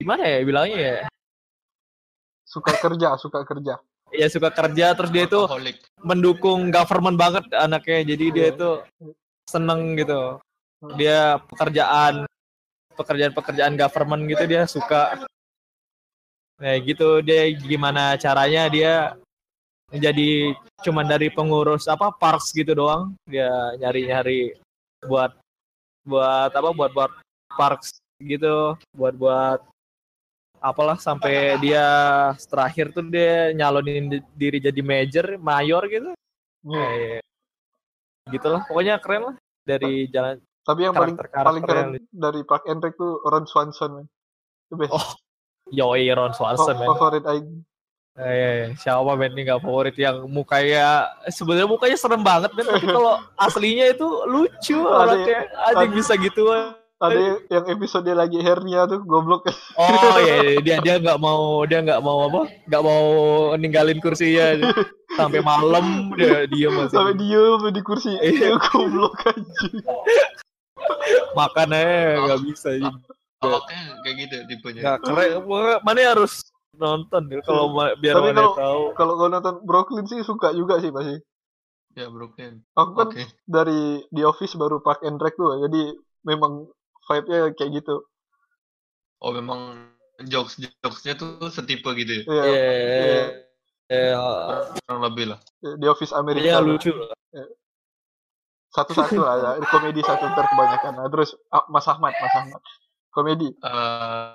[SPEAKER 2] gimana ya bilangnya ya?
[SPEAKER 1] Suka kerja suka kerja.
[SPEAKER 2] Ya suka kerja terus dia itu mendukung government banget anaknya. Jadi dia
[SPEAKER 1] Iya.
[SPEAKER 2] itu seneng gitu. Dia pekerjaan pekerjaan-pekerjaan government gitu dia suka. Nah gitu dia gimana caranya dia jadi cuman dari pengurus apa parks gitu doang. Dia nyari-nyari buat buat apa buat buat parks gitu buat buat apalah sampai dia terakhir tuh dia nyalonin di- diri jadi major mayor gitu.
[SPEAKER 1] Iya.
[SPEAKER 2] kayak gitulah pokoknya keren lah dari jalan
[SPEAKER 1] tapi yang paling paling keren
[SPEAKER 2] yang-
[SPEAKER 1] dari Park and Rec tuh Ron Swanson man. itu best.
[SPEAKER 2] Oh, Yoi Ron Swanson
[SPEAKER 1] Fa-
[SPEAKER 2] men.
[SPEAKER 1] favorit Aing.
[SPEAKER 2] Eh, eh, siapa men ini gak favorit yang mukanya sebenarnya mukanya serem banget men. Tapi kalau aslinya itu lucu orangnya. Anjing
[SPEAKER 1] ada-
[SPEAKER 2] bisa gitu
[SPEAKER 1] ada yang- episode dia lagi hernia tuh goblok
[SPEAKER 2] oh iya iya. dia dia nggak mau dia nggak mau apa nggak mau ninggalin kursinya sampai malam dia diem masih
[SPEAKER 1] sampai diem di kursi
[SPEAKER 2] Iya.
[SPEAKER 1] Iya, goblok anjing
[SPEAKER 2] makan aja nggak bisa
[SPEAKER 3] Awaknya kayak gitu tipenya.
[SPEAKER 2] nggak keren mana harus nonton ya, kalau biar
[SPEAKER 1] Tapi
[SPEAKER 2] mana
[SPEAKER 1] kalau-
[SPEAKER 2] tahu
[SPEAKER 1] kalau kau nonton Brooklyn sih suka juga sih pasti
[SPEAKER 3] Ya Brooklyn.
[SPEAKER 1] aku kan
[SPEAKER 3] Oke.
[SPEAKER 1] dari The Office baru Park and Rec tuh jadi memang vibe-nya kayak gitu
[SPEAKER 3] Oh memang jokes jokesnya tuh setipe gitu ya.
[SPEAKER 1] Iya,
[SPEAKER 2] Iya,
[SPEAKER 1] iya.
[SPEAKER 2] iya.
[SPEAKER 3] Kurang lebih lah.
[SPEAKER 1] The Office
[SPEAKER 2] Iya
[SPEAKER 1] Amerika tuh.
[SPEAKER 2] lucu.
[SPEAKER 1] satu-satu lah ya. komedi satu ntar kebanyakan nah, terus Mas Ahmad Mas Ahmad komedi
[SPEAKER 3] Eh,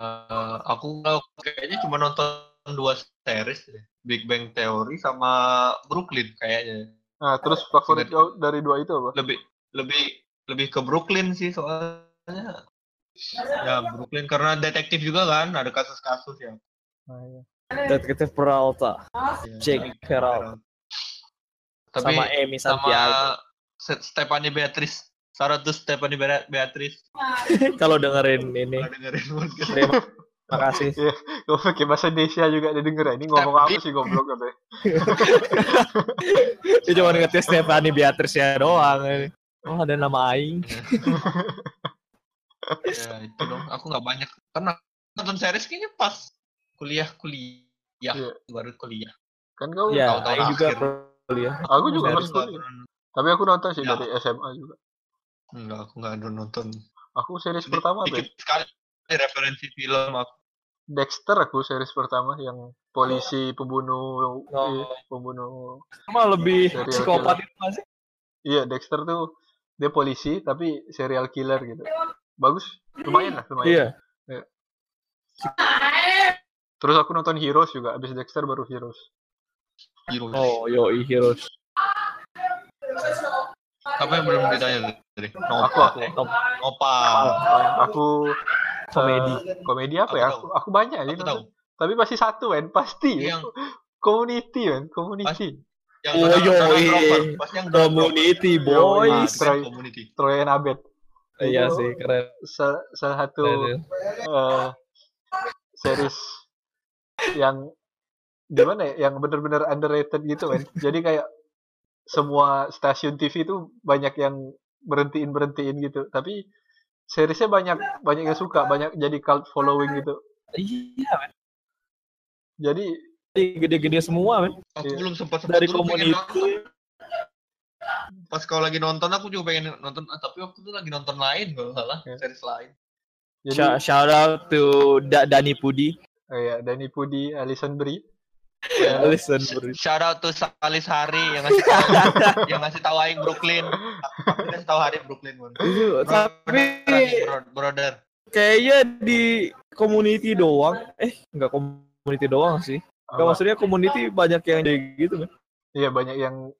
[SPEAKER 3] eh, aku kalau kayaknya cuma nonton dua series deh. Big Bang Theory sama Brooklyn kayaknya.
[SPEAKER 1] nah terus favorit kau dari dua itu apa
[SPEAKER 3] Lebih lebih lebih ke Brooklyn sih soalnya Ya Brooklyn karena detektif juga kan, ada kasus-kasus ya.
[SPEAKER 1] Nah, iya.
[SPEAKER 2] Detektif Peralta, Jake Peralta,
[SPEAKER 3] Tapi
[SPEAKER 2] sama Amy
[SPEAKER 3] sama
[SPEAKER 2] Santiago.
[SPEAKER 3] Se- Stephanie Beatrice. Sarah tuh Stephanie Bea- Beatrice.
[SPEAKER 2] Kalau dengerin ini,
[SPEAKER 3] Nggak dengerin podcast.
[SPEAKER 2] terima kasih.
[SPEAKER 1] Gue pakai bahasa Indonesia juga dia denger ya. Ini ngomong apa sih goblok katanya.
[SPEAKER 2] Dia cuma ngetes Stephanie Beatrice ya doang. Oh ada nama Aing.
[SPEAKER 3] Ya itu dong. Aku nggak banyak. Karena nonton series kayaknya pas kuliah kuliah.
[SPEAKER 1] Iya.
[SPEAKER 3] Baru kuliah.
[SPEAKER 1] Kan kau,
[SPEAKER 2] Ya,
[SPEAKER 3] Tahu-tahu
[SPEAKER 2] Aing juga
[SPEAKER 3] akhir.
[SPEAKER 2] kuliah.
[SPEAKER 1] aku juga
[SPEAKER 3] Nggak
[SPEAKER 1] kuliah. Tapi aku nonton sih
[SPEAKER 3] Ya.
[SPEAKER 1] dari SMA juga.
[SPEAKER 3] Enggak, aku nggak ada nonton.
[SPEAKER 1] Aku series pertama
[SPEAKER 3] Dikit
[SPEAKER 1] tuh.
[SPEAKER 3] sekali referensi film aku.
[SPEAKER 1] Dexter aku series pertama yang polisi pembunuh
[SPEAKER 2] Oh.
[SPEAKER 1] iya, pembunuh
[SPEAKER 2] Cuma lebih psikopat itu nggak sih?
[SPEAKER 1] iya Dexter tuh dia polisi tapi serial killer gitu bagus lumayan lah lumayan
[SPEAKER 2] Iya.
[SPEAKER 1] terus aku nonton Heroes juga abis Dexter baru Heroes
[SPEAKER 3] Heroes.
[SPEAKER 2] Oh, yoi Heroes.
[SPEAKER 3] Apa yang belum ditanya tadi?
[SPEAKER 1] aku aku
[SPEAKER 2] Top
[SPEAKER 3] Opa.
[SPEAKER 1] aku
[SPEAKER 2] komedi.
[SPEAKER 1] eh, komedi apa ya
[SPEAKER 3] Aku
[SPEAKER 1] aku aku banyak ya
[SPEAKER 3] Aku tahu.
[SPEAKER 1] tapi pasti satu kan pasti
[SPEAKER 3] Yang
[SPEAKER 1] community kan community
[SPEAKER 3] yang
[SPEAKER 2] Oh.
[SPEAKER 3] Glover. Pasti yang.
[SPEAKER 2] Community boys.
[SPEAKER 3] Ah,
[SPEAKER 1] Troy.
[SPEAKER 3] Community.
[SPEAKER 1] Troy and Abed
[SPEAKER 2] Iya sih keren.
[SPEAKER 1] sa- salah satu
[SPEAKER 2] Keren.
[SPEAKER 1] eh series yang gimana ya yang bener-bener underrated gitu kan jadi kayak semua stasiun TV itu banyak yang berhentiin berhentiin gitu tapi seriesnya banyak banyak yang suka banyak jadi cult following gitu
[SPEAKER 2] Iya, men.
[SPEAKER 1] jadi
[SPEAKER 2] gede-gede semua, men.
[SPEAKER 3] Aku
[SPEAKER 1] Iya.
[SPEAKER 3] belum sempat
[SPEAKER 2] Dari community.
[SPEAKER 3] Pas kau lagi nonton aku juga pengen nonton, ah, tapi waktu itu lagi nonton lain kalau nggak salah,
[SPEAKER 1] Iya.
[SPEAKER 3] series lain.
[SPEAKER 1] jadi
[SPEAKER 2] Shout, shout out to da Dani Pudi.
[SPEAKER 1] oh ya Danny Pudi Alison Brie
[SPEAKER 2] Listen, bro.
[SPEAKER 3] Shout out to Salis Hari yang ngasih tahu yang ngasih tahu aing Brooklyn. Aku ngasih tahu Hari Brooklyn.
[SPEAKER 2] Itu, tapi
[SPEAKER 3] Brother, brother.
[SPEAKER 2] kayaknya di community doang. Eh, enggak community doang sih. Enggak
[SPEAKER 1] Apa?
[SPEAKER 2] maksudnya community banyak yang jadi gitu, men.
[SPEAKER 1] iya banyak yang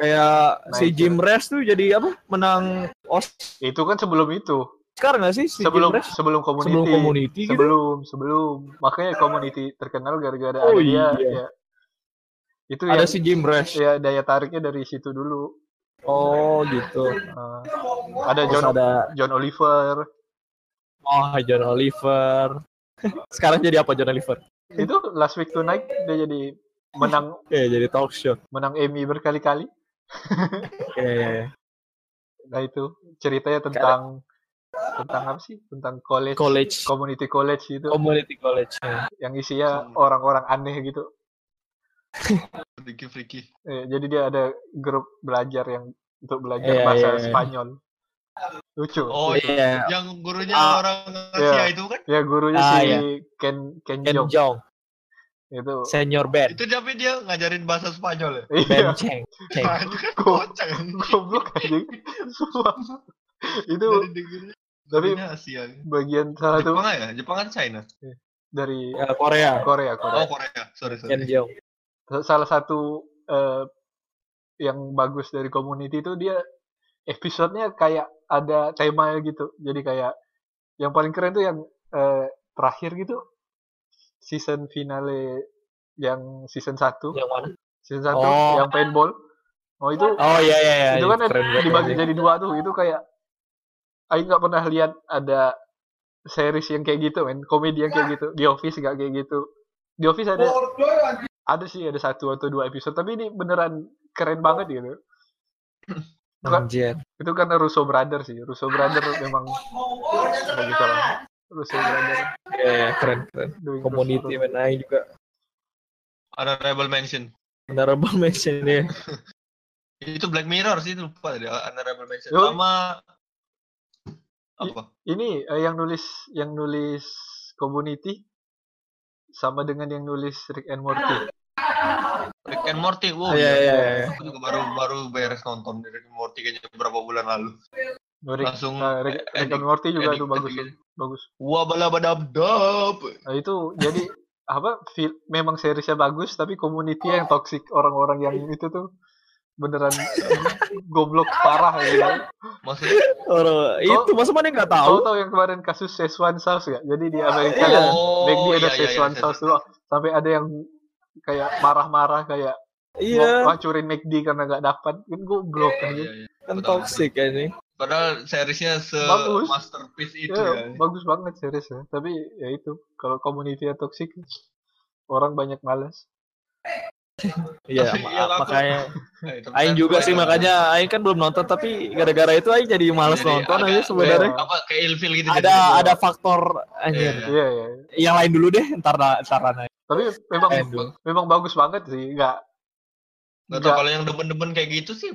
[SPEAKER 2] Kayak si
[SPEAKER 1] Naik
[SPEAKER 2] Jim Rest tuh jadi apa? Menang Oscar
[SPEAKER 1] itu kan sebelum itu
[SPEAKER 2] nggak sih si
[SPEAKER 1] sebelum
[SPEAKER 2] Jim Rest?
[SPEAKER 1] sebelum community
[SPEAKER 2] Sebelum community gitu.
[SPEAKER 1] sebelum sebelum makanya community terkenal gara-gara
[SPEAKER 2] Oh,
[SPEAKER 1] ada dia
[SPEAKER 2] iya.
[SPEAKER 1] ya. itu
[SPEAKER 2] Ada
[SPEAKER 1] yang
[SPEAKER 2] si Jim Rest.
[SPEAKER 1] ya daya tariknya dari situ dulu
[SPEAKER 2] Oh, gitu.
[SPEAKER 1] Eh, ada
[SPEAKER 2] Terus
[SPEAKER 1] John
[SPEAKER 2] ada
[SPEAKER 1] John Oliver
[SPEAKER 2] Oh, John Oliver. Sekarang jadi apa John Oliver?
[SPEAKER 1] itu Last Week Tonight dia jadi menang
[SPEAKER 2] Ya, jadi talk show.
[SPEAKER 1] menang Emmy berkali-kali
[SPEAKER 2] Ya, ya, ya.
[SPEAKER 1] nah itu ceritanya tentang tentang apa sih tentang college,
[SPEAKER 2] College.
[SPEAKER 1] community college gitu
[SPEAKER 2] Community college.
[SPEAKER 1] yang isinya
[SPEAKER 3] Hmm.
[SPEAKER 1] orang-orang aneh gitu
[SPEAKER 3] Freaky Freaky.
[SPEAKER 1] Eh, jadi dia ada grup belajar yang untuk belajar
[SPEAKER 2] Iya,
[SPEAKER 1] bahasa
[SPEAKER 2] iya, iya.
[SPEAKER 1] Spanyol lucu
[SPEAKER 3] Oh.
[SPEAKER 2] Iya.
[SPEAKER 3] Yang gurunya
[SPEAKER 2] Ah,
[SPEAKER 3] orang Asia
[SPEAKER 1] iya.
[SPEAKER 3] itu kan?
[SPEAKER 1] ya gurunya
[SPEAKER 2] Ah,
[SPEAKER 1] si
[SPEAKER 2] iya.
[SPEAKER 1] Ken Ken
[SPEAKER 2] Ken
[SPEAKER 1] Jeong
[SPEAKER 2] Jong,
[SPEAKER 1] itu
[SPEAKER 2] senior band.
[SPEAKER 3] Itu tapi dia ngajarin bahasa Spanyol ya?
[SPEAKER 1] iya
[SPEAKER 2] Band
[SPEAKER 3] kan
[SPEAKER 1] Kok-
[SPEAKER 3] kocak kan?
[SPEAKER 1] goblok anjing Sumpah. itu tapi
[SPEAKER 3] Asia.
[SPEAKER 1] bagian salah satu
[SPEAKER 3] Jepang ya? Jepang kan China?
[SPEAKER 1] dari
[SPEAKER 2] Ya, Korea.
[SPEAKER 1] Korea
[SPEAKER 3] Oh
[SPEAKER 1] Korea
[SPEAKER 3] Korea, sorry sorry.
[SPEAKER 2] Jong.
[SPEAKER 1] salah satu eh, yang bagus dari community itu dia episodenya kayak ada tema gitu jadi kayak yang paling keren tuh yang eh, terakhir gitu season finale yang season 1
[SPEAKER 2] Yang mana?
[SPEAKER 1] season 1
[SPEAKER 2] Oh.
[SPEAKER 1] yang paintball. Oh itu
[SPEAKER 2] Oh iya iya iya.
[SPEAKER 1] itu kan
[SPEAKER 2] Keren banget.
[SPEAKER 1] dibagi jadi dua tuh. Itu kayak Aing nggak pernah lihat ada series yang kayak gitu men. Komedi yang kayak gitu. Di office nggak kayak gitu. Di office ada ada sih ada satu atau dua episode. Tapi ini beneran keren banget gitu.
[SPEAKER 2] Anjir.
[SPEAKER 1] itu karena Russo Brother sih. Russo Brother memang bagus lah Russo Brother
[SPEAKER 2] Iya iya keren keren.
[SPEAKER 1] doing
[SPEAKER 2] Community Aing juga
[SPEAKER 3] Ada Rebel Mansion.
[SPEAKER 2] honorable mention ya.
[SPEAKER 3] Itu Black Mirror sih lupa tadi. Ada Rebel Mansion.
[SPEAKER 1] Yo.
[SPEAKER 3] Sama apa?
[SPEAKER 1] ini eh, yang nulis yang nulis community sama dengan yang nulis Rick and Morty
[SPEAKER 3] Rick and Morty. Wow,
[SPEAKER 2] Iya iya iya.
[SPEAKER 3] Aku juga baru baru beres nonton Rick and Morty kayaknya beberapa bulan lalu.
[SPEAKER 1] Rick,
[SPEAKER 3] Langsung
[SPEAKER 1] nah, Rick, Rick and Morty juga tuh bagus
[SPEAKER 3] gitu.
[SPEAKER 1] tuh. bagus
[SPEAKER 3] Wah balabadabdab.
[SPEAKER 1] Nah, itu jadi apa fil- memang seriesnya bagus tapi community yang toxic orang-orang yang itu tuh beneran goblok parah gitu.
[SPEAKER 3] Maksudnya
[SPEAKER 2] Orang itu masa mana nggak tahu?
[SPEAKER 1] Tahu tahu yang kemarin kasus Szechuan sauce ya? Jadi di Amerika
[SPEAKER 2] Iya.
[SPEAKER 1] kan
[SPEAKER 3] Oh,
[SPEAKER 1] ada
[SPEAKER 3] iya, iya,
[SPEAKER 1] Szechuan
[SPEAKER 3] iya,
[SPEAKER 1] sauce
[SPEAKER 3] Szechuan.
[SPEAKER 1] tuh sampai ada yang kayak marah-marah kayak
[SPEAKER 2] Iya,
[SPEAKER 1] hancurin McD karena nggak dapat kan goblok
[SPEAKER 3] Iya,
[SPEAKER 1] aja.
[SPEAKER 3] iya, iya.
[SPEAKER 2] kan toxic ya ini.
[SPEAKER 3] Padahal seriesnya se
[SPEAKER 1] Bagus.
[SPEAKER 3] masterpiece itu
[SPEAKER 1] Ya,
[SPEAKER 3] ya.
[SPEAKER 1] bagus banget seriesnya. Tapi ya itu kalau community toxic orang banyak malas.
[SPEAKER 2] Iya, ma-
[SPEAKER 3] aku-
[SPEAKER 2] makanya
[SPEAKER 3] tapi
[SPEAKER 2] Aing
[SPEAKER 3] kan
[SPEAKER 2] juga sih makanya Aing kan belum nonton tapi gara-gara itu Aing jadi males
[SPEAKER 3] Jadi
[SPEAKER 2] nonton aja sebenarnya.
[SPEAKER 1] Iya.
[SPEAKER 3] apa kayak ilfil gitu
[SPEAKER 2] Ada ada faktor anjir.
[SPEAKER 3] Iya.
[SPEAKER 1] Iya ya.
[SPEAKER 2] Yang lain dulu deh, ntar ntar.
[SPEAKER 1] Tapi memang memang bagus banget sih. Nggak
[SPEAKER 3] Nggak tahu
[SPEAKER 1] nggak
[SPEAKER 3] kalau yang demen-demen kayak gitu sih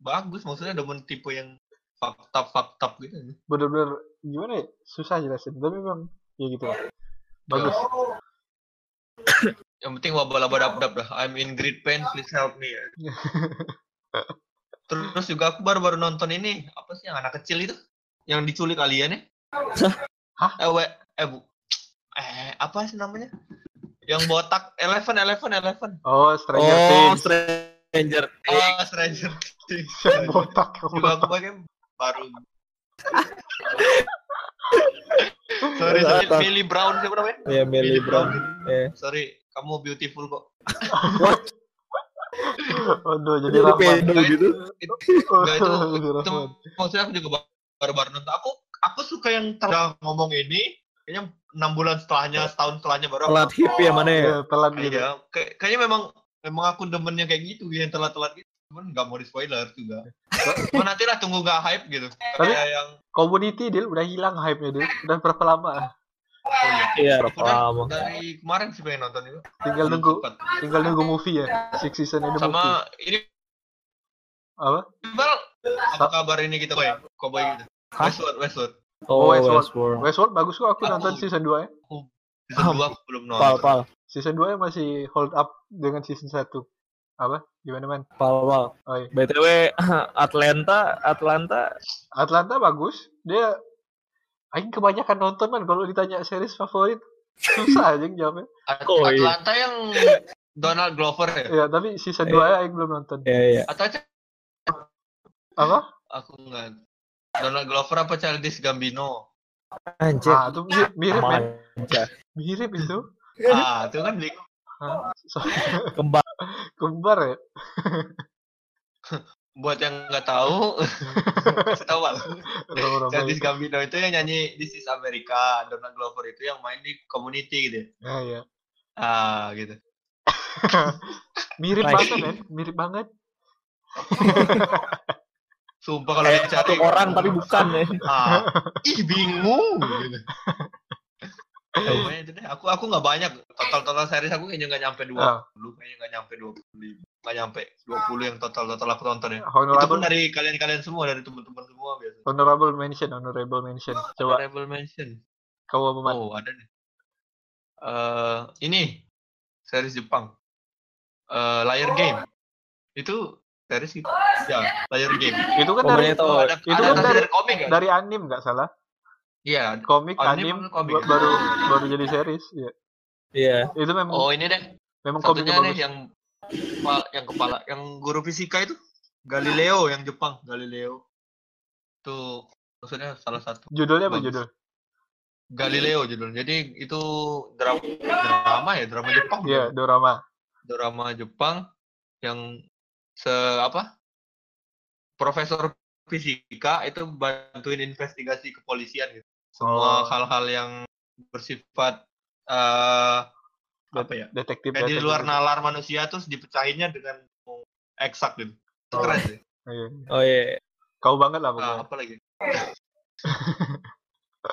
[SPEAKER 3] bagus maksudnya demen tipe yang fakta fakta gitu
[SPEAKER 1] bener-bener gimana ya susah jelasin. Tapi memang ya gitu lah. Bagus.
[SPEAKER 3] yang penting wabah dap dap dah I'm in great pain please help me ya. terus juga aku baru-baru nonton ini apa sih yang anak kecil itu yang diculik alien ya
[SPEAKER 1] Hah?
[SPEAKER 3] eh we, eh bu eh apa sih namanya yang botak eleven eleven eleven
[SPEAKER 1] Oh, Stranger
[SPEAKER 2] Oh,
[SPEAKER 1] Things.
[SPEAKER 2] Stranger Things.
[SPEAKER 3] ah stranger Things
[SPEAKER 1] Yang botak. yang
[SPEAKER 3] juga aku
[SPEAKER 1] botak.
[SPEAKER 3] pakai baru sorry sorry. Millie Brown siapa namanya
[SPEAKER 2] Ya Millie Brown. Eh.
[SPEAKER 3] sorry kamu beautiful kok
[SPEAKER 1] Aduh, jadi
[SPEAKER 2] Jadi
[SPEAKER 1] Rahman.
[SPEAKER 2] pedo gitu.
[SPEAKER 3] Nggak, itu-
[SPEAKER 1] Jadi
[SPEAKER 3] itu
[SPEAKER 1] Rahman.
[SPEAKER 3] maksudnya aku juga baru-baru nonton aku aku suka yang udah ngomong ini kayaknya enam bulan setelahnya setahun setelahnya baru aku
[SPEAKER 2] Telat hip ya mana ya?
[SPEAKER 1] Iya, telat gitu.
[SPEAKER 3] iya kayak, kayaknya memang memang aku demennya kayak gitu yang telat-telat gitu cuman nggak mau di spoiler juga cuma nanti lah tunggu nggak hype gitu
[SPEAKER 1] Tapi-
[SPEAKER 3] kayak yang
[SPEAKER 1] Community dia udah hilang hype-nya dia. Udah berapa lama?
[SPEAKER 3] oh iya
[SPEAKER 2] Iya,
[SPEAKER 3] udah
[SPEAKER 2] lama.
[SPEAKER 3] dari kemarin sih pengen nonton itu
[SPEAKER 1] Tinggal nunggu tinggal nunggu movie ya. Six season ini movie.
[SPEAKER 3] sama ini
[SPEAKER 1] Apa?
[SPEAKER 3] Apa kabar ini kita boy cowboy gitu
[SPEAKER 2] Hah?
[SPEAKER 3] Westworld Westworld
[SPEAKER 2] Oh,
[SPEAKER 1] Westworld.
[SPEAKER 2] Westworld.
[SPEAKER 1] Westworld bagus kok aku
[SPEAKER 3] Aku-
[SPEAKER 1] nonton season 2 ya.
[SPEAKER 3] season dua aku belum
[SPEAKER 2] Pal,
[SPEAKER 3] nonton
[SPEAKER 2] pal,
[SPEAKER 1] Season 2 nya masih hold up dengan season 1. Apa? Gimana man?
[SPEAKER 2] pal, pal.
[SPEAKER 1] Oh, iya.
[SPEAKER 2] BTW Atlanta, Atlanta
[SPEAKER 1] Atlanta bagus. Dia Aing kebanyakan nonton man kalau ditanya series favorit susah aja jawabnya.
[SPEAKER 3] At-
[SPEAKER 2] Oh, iya.
[SPEAKER 3] Atlanta yang Donald Glover ya
[SPEAKER 1] Ya, tapi season 2 ya Aing belum nonton.
[SPEAKER 2] ya ya.
[SPEAKER 3] atau
[SPEAKER 1] Apa?
[SPEAKER 3] aku nggak Donald Glover apa Childish Gambino
[SPEAKER 2] Anjir.
[SPEAKER 1] Ah, itu mi- mirip men.
[SPEAKER 2] Manja.
[SPEAKER 1] Mirip itu.
[SPEAKER 3] ah itu kan bingung
[SPEAKER 1] Hah? So-
[SPEAKER 2] Kembar.
[SPEAKER 1] Kembar ya?
[SPEAKER 3] buat yang nggak tahu kasih tahu.
[SPEAKER 1] Orang-orang
[SPEAKER 3] Childish. Gambino itu yang nyanyi This is America Donald Glover itu yang main di community gitu
[SPEAKER 1] Ya, ya.
[SPEAKER 3] ah gitu
[SPEAKER 1] Mirip banget men, mirip banget.
[SPEAKER 3] Sumpah kalau
[SPEAKER 2] Kayak
[SPEAKER 3] dicari
[SPEAKER 2] satu orang tapi bukan ya.
[SPEAKER 3] ah ih bingung gitu. Itu deh. Aku aku nggak banyak total total series aku kayaknya nggak nyampe
[SPEAKER 1] Ah.
[SPEAKER 3] 20 kayaknya nggak nyampe 20 nggak nyampe 20 yang total total aku tonton ya. Itu
[SPEAKER 1] Honorable,
[SPEAKER 3] pun dari kalian-kalian semua dari teman-teman semua biasa.
[SPEAKER 1] honorable mention, honorable mention. Coba
[SPEAKER 3] Honorable mention.
[SPEAKER 1] kau apa man?
[SPEAKER 3] Oh, ada nih. Eh, ini series Jepang. Eh, Liar Game. Itu series gitu. Ya, Liar Game.
[SPEAKER 1] Itu kan dari.
[SPEAKER 3] Oh, ada,
[SPEAKER 1] itu
[SPEAKER 3] ada
[SPEAKER 1] kan dari-
[SPEAKER 3] dari komik kan?
[SPEAKER 1] dari anim nggak salah.
[SPEAKER 3] Iya.
[SPEAKER 1] Komik,
[SPEAKER 3] Anim
[SPEAKER 1] anim,
[SPEAKER 3] atau komik?
[SPEAKER 1] ba- baru baru jadi series. Iya.
[SPEAKER 2] Iya.
[SPEAKER 1] Itu memang
[SPEAKER 3] Oh, ini deh.
[SPEAKER 1] memang komiknya
[SPEAKER 3] nih
[SPEAKER 1] bagus.
[SPEAKER 3] yang yang kepala yang guru fisika itu Galileo yang Jepang Galileo itu maksudnya salah satu
[SPEAKER 1] Judulnya apa
[SPEAKER 3] bagus.
[SPEAKER 1] judul?
[SPEAKER 3] Galileo judulnya jadi itu drama drama ya drama Jepang
[SPEAKER 1] Iya, dorama.
[SPEAKER 3] drama Jepang yang se apa profesor fisika itu bantuin investigasi kepolisian gitu semua
[SPEAKER 1] Oh.
[SPEAKER 3] hal-hal yang bersifat eh apa ya
[SPEAKER 1] Detektif.
[SPEAKER 3] kayak di
[SPEAKER 1] detektif
[SPEAKER 3] luar
[SPEAKER 1] gitu.
[SPEAKER 3] nalar manusia terus dipecahinnya dengan eksak gitu itu
[SPEAKER 1] Oh.
[SPEAKER 3] keren sih
[SPEAKER 1] Iya.
[SPEAKER 2] Oh iya.
[SPEAKER 1] Kau banget lah
[SPEAKER 3] Ah,
[SPEAKER 1] pokoknya.
[SPEAKER 3] apa lagi